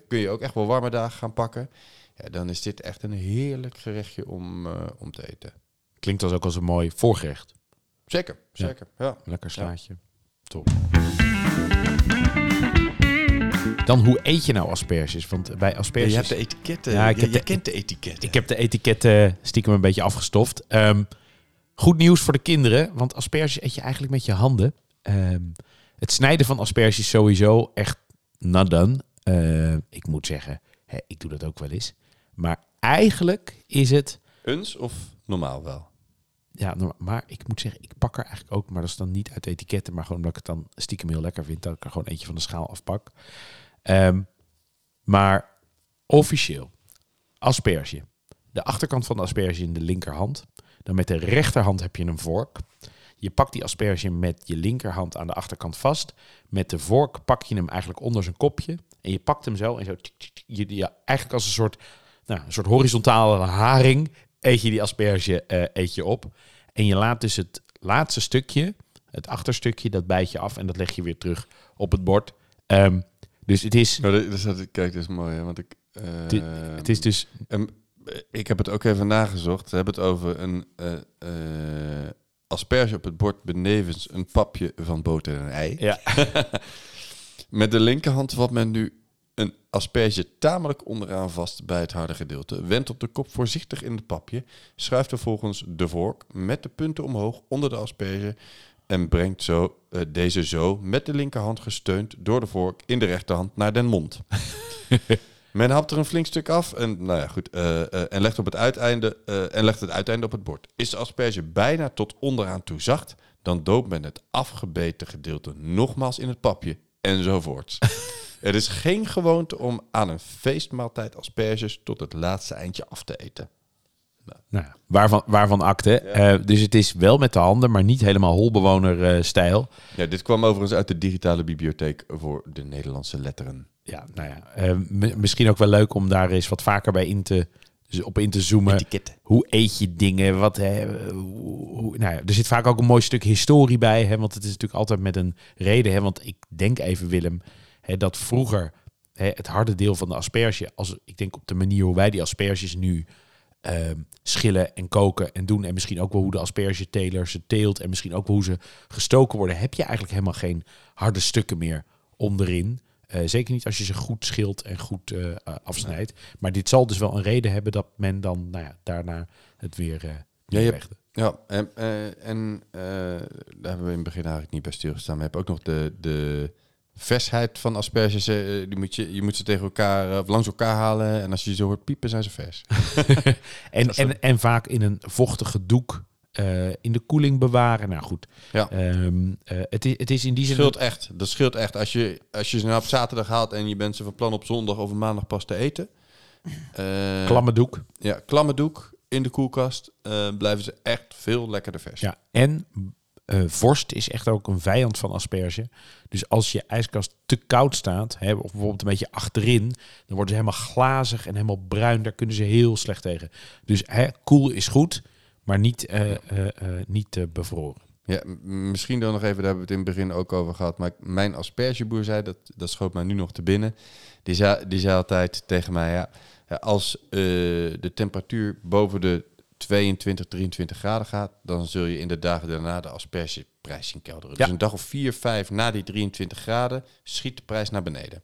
kun je ook echt wel warme dagen gaan pakken. Ja, dan is dit echt een heerlijk gerechtje om, om te eten. Klinkt als ook als een mooi voorgerecht. Zeker, zeker. Ja. Lekker slaatje. Top. Dan, hoe eet je nou asperges? Want bij asperges... je hebt de etiketten. Ja, ik je, heb je de- kent de etiketten. Ik heb de etiketten stiekem een beetje afgestoft. Ehm, goed nieuws voor de kinderen, want asperges eet je eigenlijk met je handen. Ehm, het snijden van asperges sowieso echt not done. Ehm, ik moet zeggen, hè, ik doe dat ook wel eens. Maar eigenlijk is het... Uns of normaal wel? Ja, maar ik moet zeggen, ik pak er eigenlijk ook, maar dat is dan niet uit etiketten, maar gewoon omdat ik het dan stiekem heel lekker vind, dat ik er gewoon eentje van de schaal afpak. Ehm, maar officieel, asperge. De achterkant van de asperge in de linkerhand. Dan met de rechterhand heb je een vork. Je pakt die asperge met je linkerhand aan de achterkant vast. Met de vork pak je hem eigenlijk onder zijn kopje. En je pakt hem zo en zo. Je, eigenlijk als een soort, nou, een soort horizontale haring eet je die asperge eh, eet je op. En je laat dus het laatste stukje het achterstukje, dat bijt je af en dat leg je weer terug op het bord. Ehm, dus het is, Nou, dat- dat kijk, dat is mooi, hè, want ik... het is dus Ehm, ik heb het ook even nagezocht. We hebben het over een eh, eh, asperge op het bord benevens een papje van boter en ei. Ja. Met de linkerhand vat men nu een asperge tamelijk onderaan vast bij het harde gedeelte. Wendt op de kop voorzichtig in het papje. Schuift vervolgens de vork met de punten omhoog onder de asperge. En brengt zo, eh, deze zo met de linkerhand gesteund door de vork in de rechterhand naar den mond. Men hapt er een flink stuk af en, nou ja, goed, eh, eh, en, legt op het uiteinde, en legt het uiteinde op het bord. Is de asperge bijna tot onderaan toe zacht, dan doopt men het afgebeten gedeelte nogmaals in het papje enzovoorts. Het is geen gewoonte om aan een feestmaaltijd asperges tot het laatste eindje af te eten. Nou, ja, waarvan, waarvan akte. Eh, dus het is wel met de handen, maar niet helemaal holbewoner-stijl. Ja, dit kwam overigens uit de digitale bibliotheek voor de Nederlandse letteren. ja, nou ja. eh, mi- misschien ook wel leuk om daar eens wat vaker bij in te, dus op in te zoomen. Etiketten. Hoe eet je dingen? Wat, hè, hoe- nou ja, er zit vaak ook een mooi stuk historie bij. Hè, want het is natuurlijk altijd met een reden. Hè, want ik denk even, Willem, hè, dat vroeger hè, het harde deel van de asperge... Als, ik denk op de manier hoe wij die asperges nu ehm, schillen en koken en doen... en misschien ook wel hoe de aspergeteler ze teelt... en misschien ook wel hoe ze gestoken worden... heb je eigenlijk helemaal geen harde stukken meer onderin... Eh, zeker niet als je ze goed schilt en goed eh, afsnijdt. Maar dit zal dus wel een reden hebben dat men dan nou ja, daarna het weer uh, Ja, hebt- Ja, en, en daar hebben we in het begin eigenlijk niet bij stilgestaan. Je hebt ook nog de, de versheid van asperges. eh, die moet je, je moet ze tegen elkaar, eh, of langs elkaar halen. En als je ze hoort piepen, zijn ze vers. En, en, en vaak in een vochtige doek eh, in de koeling bewaren. Nou goed, Ja. Ehm, eh, het, is, het is in die zin... scheelt echt. Dat scheelt echt. Als je, als je ze nou op zaterdag haalt en je bent ze van plan op zondag of maandag pas te eten. eh, klamme doek. Ja, klamme doek in de koelkast. eh, blijven ze echt veel lekkerder vers. Ja, en eh, vorst is echt ook een vijand van asperge. Dus als je ijskast te koud staat, hè, of bijvoorbeeld een beetje achterin, dan worden ze helemaal glazig en helemaal bruin. Daar kunnen ze heel slecht tegen. Dus hè, koel is goed, maar niet, eh, niet bevroren. Ja, misschien dan nog even, daar hebben we het in het begin ook over gehad. Maar mijn aspergeboer zei, dat, dat schoot mij nu nog te binnen. Die zei, die zei altijd tegen mij, ja, als de temperatuur boven de 22, 23 graden gaat, dan zul je in de dagen daarna de aspergeprijs zien kelderen. Ja. Dus een dag of 4, 5 na die 23 graden schiet de prijs naar beneden.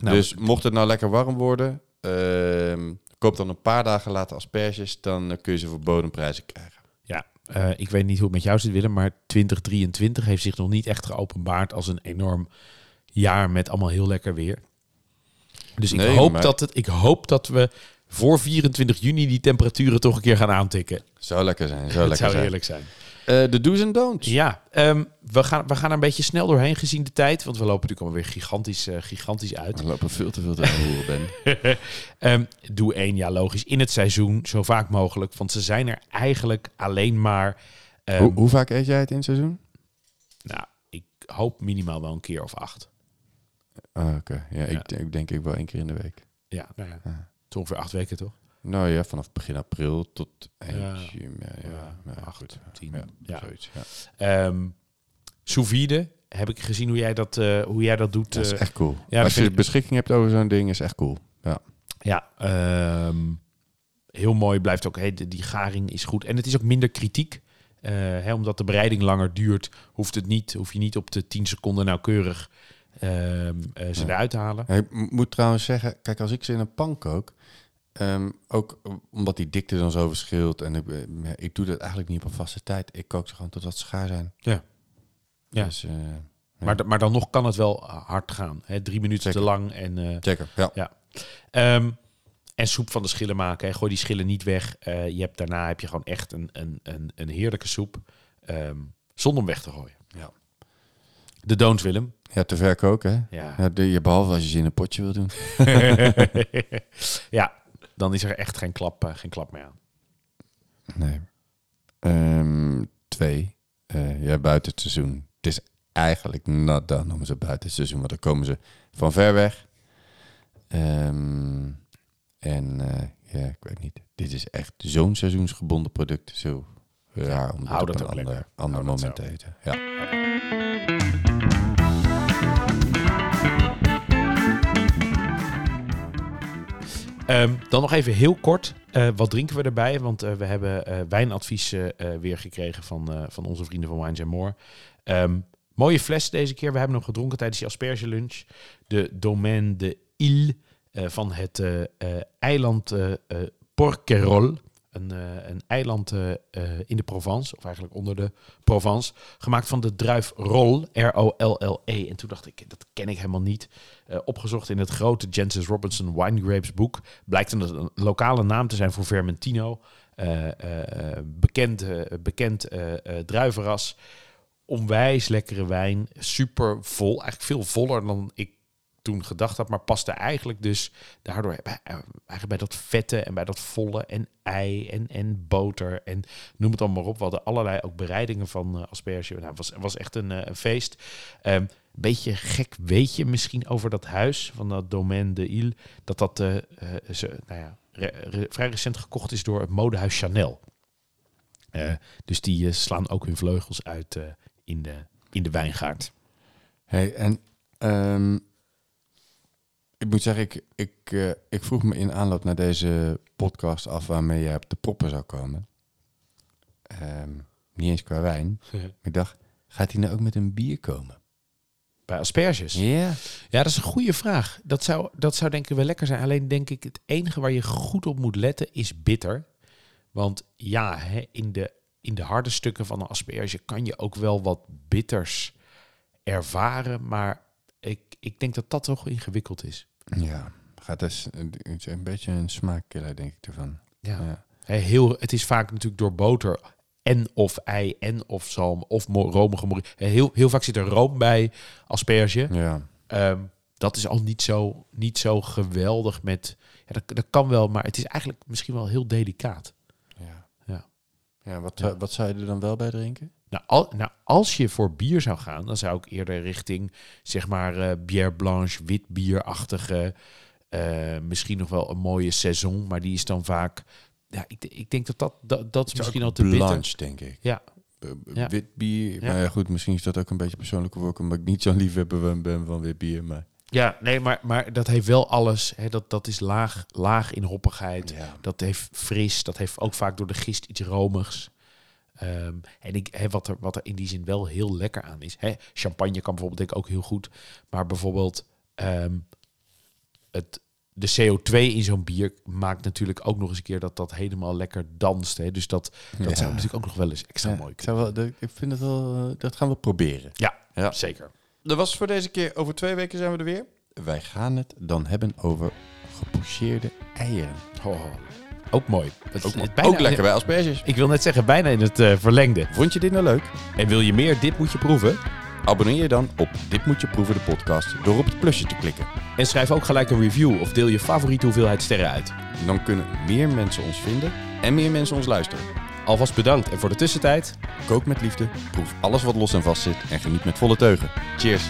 Nou, dus mocht het nou lekker warm worden, ehm, koop dan een paar dagen later asperges, dan eh, kun je ze voor bodemprijzen krijgen. Ja, eh, ik weet niet hoe het met jou zit, Willem, maar 2023 heeft zich nog niet echt geopenbaard als een enorm jaar met allemaal heel lekker weer. Dus ik, hoop, maar- dat het, ik hoop dat we voor 24 juni die temperaturen toch een keer gaan aantikken. Zou lekker zijn, zou lekker zou zijn. heerlijk zijn. Eh, De do's en don'ts. Ja, ehm, we, gaan, we gaan er een beetje snel doorheen gezien de tijd, want we lopen natuurlijk alweer gigantisch, eh, gigantisch uit. We lopen veel te veel te horen, Ben. Ehm, doe één, ja logisch, in het seizoen, zo vaak mogelijk, want ze zijn er eigenlijk alleen maar... ehm, hoe, hoe vaak eet jij het in het seizoen? Nou, ik hoop minimaal wel een keer of acht. Ah, Oké, ja, Ja. Ik, denk- ik denk ik wel één keer in de week. Ja, nou ja. Ja. Ongeveer acht weken, toch? Nou ja, vanaf begin april tot eind Ja. juni. Ja, ja, Ja, ja, acht, goed. tien. Ja, Ja. zoiets. Ja. Ehm heb ik gezien hoe jij dat, eh, hoe jij dat doet. Dat is eh, echt cool. dat Als je ik- beschikking hebt over zo'n ding, is echt cool. Ja. Ja, ehm, heel mooi blijft ook. Hey, die garing is goed. En het is ook minder kritiek. Eh, hè, omdat de bereiding langer duurt, hoeft het niet, hoef je niet op de 10 seconden nauwkeurig eh, ze Ja. eruit te halen. Ja, Ik moet trouwens zeggen, kijk, als ik ze in een pan kook, ehm, ook omdat die dikte dan zo verschilt en ik, eh, ik doe dat eigenlijk niet op een vaste tijd. Ik kook ze gewoon totdat ze schaar zijn. Ja. Ja. Dus, eh. Maar, maar dan nog kan het wel hard gaan. Hè, drie minuten te lang. En, eh, Zeker, ja. Ja. Ehm, en soep van de schillen maken. Hè. Gooi die schillen niet weg. Je hebt, daarna heb je gewoon echt een, een, een, een heerlijke soep. zonder hem weg te gooien. Ja. De don'ts, Willem. Ja, te ver koken, hè? Ja. Ja, de, je, behalve als je ze in een potje wil doen. ja, dan is er echt geen klap, eh, geen klap meer aan. Nee. Ehm, twee. eh, ja, buiten het seizoen. Het is eigenlijk nat dan noemen ze buiten het seizoen, want dan komen ze van ver weg. Ehm, en eh, ja, ik weet niet. Dit is echt zo'n seizoensgebonden product. Zo raar om dit hou op dat een ander, ander dat moment te eten. Ja. Ehm, dan nog even heel kort. eh, wat drinken we erbij? Want eh, we hebben wijnadvies eh, eh, weer gekregen van, van onze vrienden van Wines More. Ehm, mooie fles deze keer. We hebben hem gedronken tijdens die asperge lunch. De Domaine de Ile van het eiland Porquerolles. Een, eh, een eiland eh, eh, in de Provence, of eigenlijk onder de Provence. Gemaakt van de druif Roll, R-O-L-L-E. En toen dacht ik, dat ken ik helemaal niet. Opgezocht in het grote Jancis Robinson Wine Grapes boek. Blijkt een, lokale naam te zijn voor Vermentino. Bekend eh, bekend druivenras. Onwijs lekkere wijn. Super vol. Eigenlijk veel voller dan ik toen gedacht had. Maar paste eigenlijk dus daardoor bij, eh, eigenlijk bij dat vette en bij dat volle. En ei en, en boter. En noem het allemaal maar op. We hadden allerlei ook bereidingen van eh, asperge. Nou, het was, was echt een, eh, een feest. Ehm, beetje gek weet je misschien over dat huis van dat Domaine de Ile. Dat dat ze, nou ja, vrij recent gekocht is door het modehuis Chanel. Dus die slaan ook hun vleugels uit in, de, in de wijngaard. Hey, en ehm, ik moet zeggen, ik, ik, eh, ik vroeg me in aanloop naar deze podcast af waarmee jij op de proppen zou komen. Ehm, niet eens qua wijn. Ik dacht, gaat hij nou ook met een bier komen? Bij asperges. Ja. Ja, dat is een goede vraag. Dat zou, dat zou denk ik wel lekker zijn. Alleen denk ik, het enige waar je goed op moet letten is bitter. Want ja, hè, in, de, in de harde stukken van een asperge kan je ook wel wat bitters ervaren. Maar ik, ik denk dat dat toch ingewikkeld is. Ja, gaat dus een, beetje een smaakkiller, denk ik ervan. Ja. Ja. Heel, het is vaak natuurlijk door boter en of ei en of zalm of romige mori- Heel, heel vaak zit er room bij asperge. Ja. Ehm, dat is al niet zo, niet zo geweldig met... Ja, dat, dat kan wel, maar het is eigenlijk misschien wel heel delicaat. Ja. Ja. Ja, wat, Ja. Zou, wat zou je er dan wel bij drinken? Nou, al, nou, als je voor bier zou gaan, dan zou ik eerder richting, zeg maar, eh bière blanche, wit bierachtige, eh, misschien nog wel een mooie saison, maar die is dan vaak, ja, ik, ik denk dat dat, dat, dat is misschien al te bitter. Blanche, denk ik. Ja, Ja. Wit bier. Ja. Maar ja, goed, misschien is dat ook een beetje persoonlijke voorkeur, omdat ik niet zo'n liefhebber ben- ben van wit bier. Maar ja nee, maar, maar dat heeft wel alles, hè, dat, dat is laag, laag in hoppigheid. ja. Dat heeft fris, dat heeft ook vaak door de gist iets romigs. Ehm, en ik, wat, er, wat er in die zin wel heel lekker aan is. Hè, champagne kan bijvoorbeeld denk ik ook heel goed. Maar bijvoorbeeld ehm, het, de CO2 in zo'n bier maakt natuurlijk ook nog eens een keer dat dat helemaal lekker danst. Hè. Dus dat, dat Ja. zou natuurlijk ook nog wel eens extra Ja, mooi ik, zou wel, dat- ik vind het wel, eh, dat gaan we proberen. Ja, Ja. zeker. Dat was het voor deze keer. Over twee weken zijn we er weer. Wij gaan het dan hebben over gepocheerde eieren. Oh, ook mooi. Het, Ook, bijna- ook lekker bij asperges. Ik wil net zeggen, bijna in het eh, verlengde. Vond je dit nou leuk? En wil je meer Dit Moet Je Proeven? Abonneer je dan op Dit Moet Je Proeven de podcast door op het plusje te klikken. En schrijf ook gelijk een review of deel je favoriete hoeveelheid sterren uit. Dan kunnen meer mensen ons vinden en meer mensen ons luisteren. Alvast bedankt. En voor de tussentijd... Kook met liefde, proef alles wat los en vast zit en geniet met volle teugen. Cheers!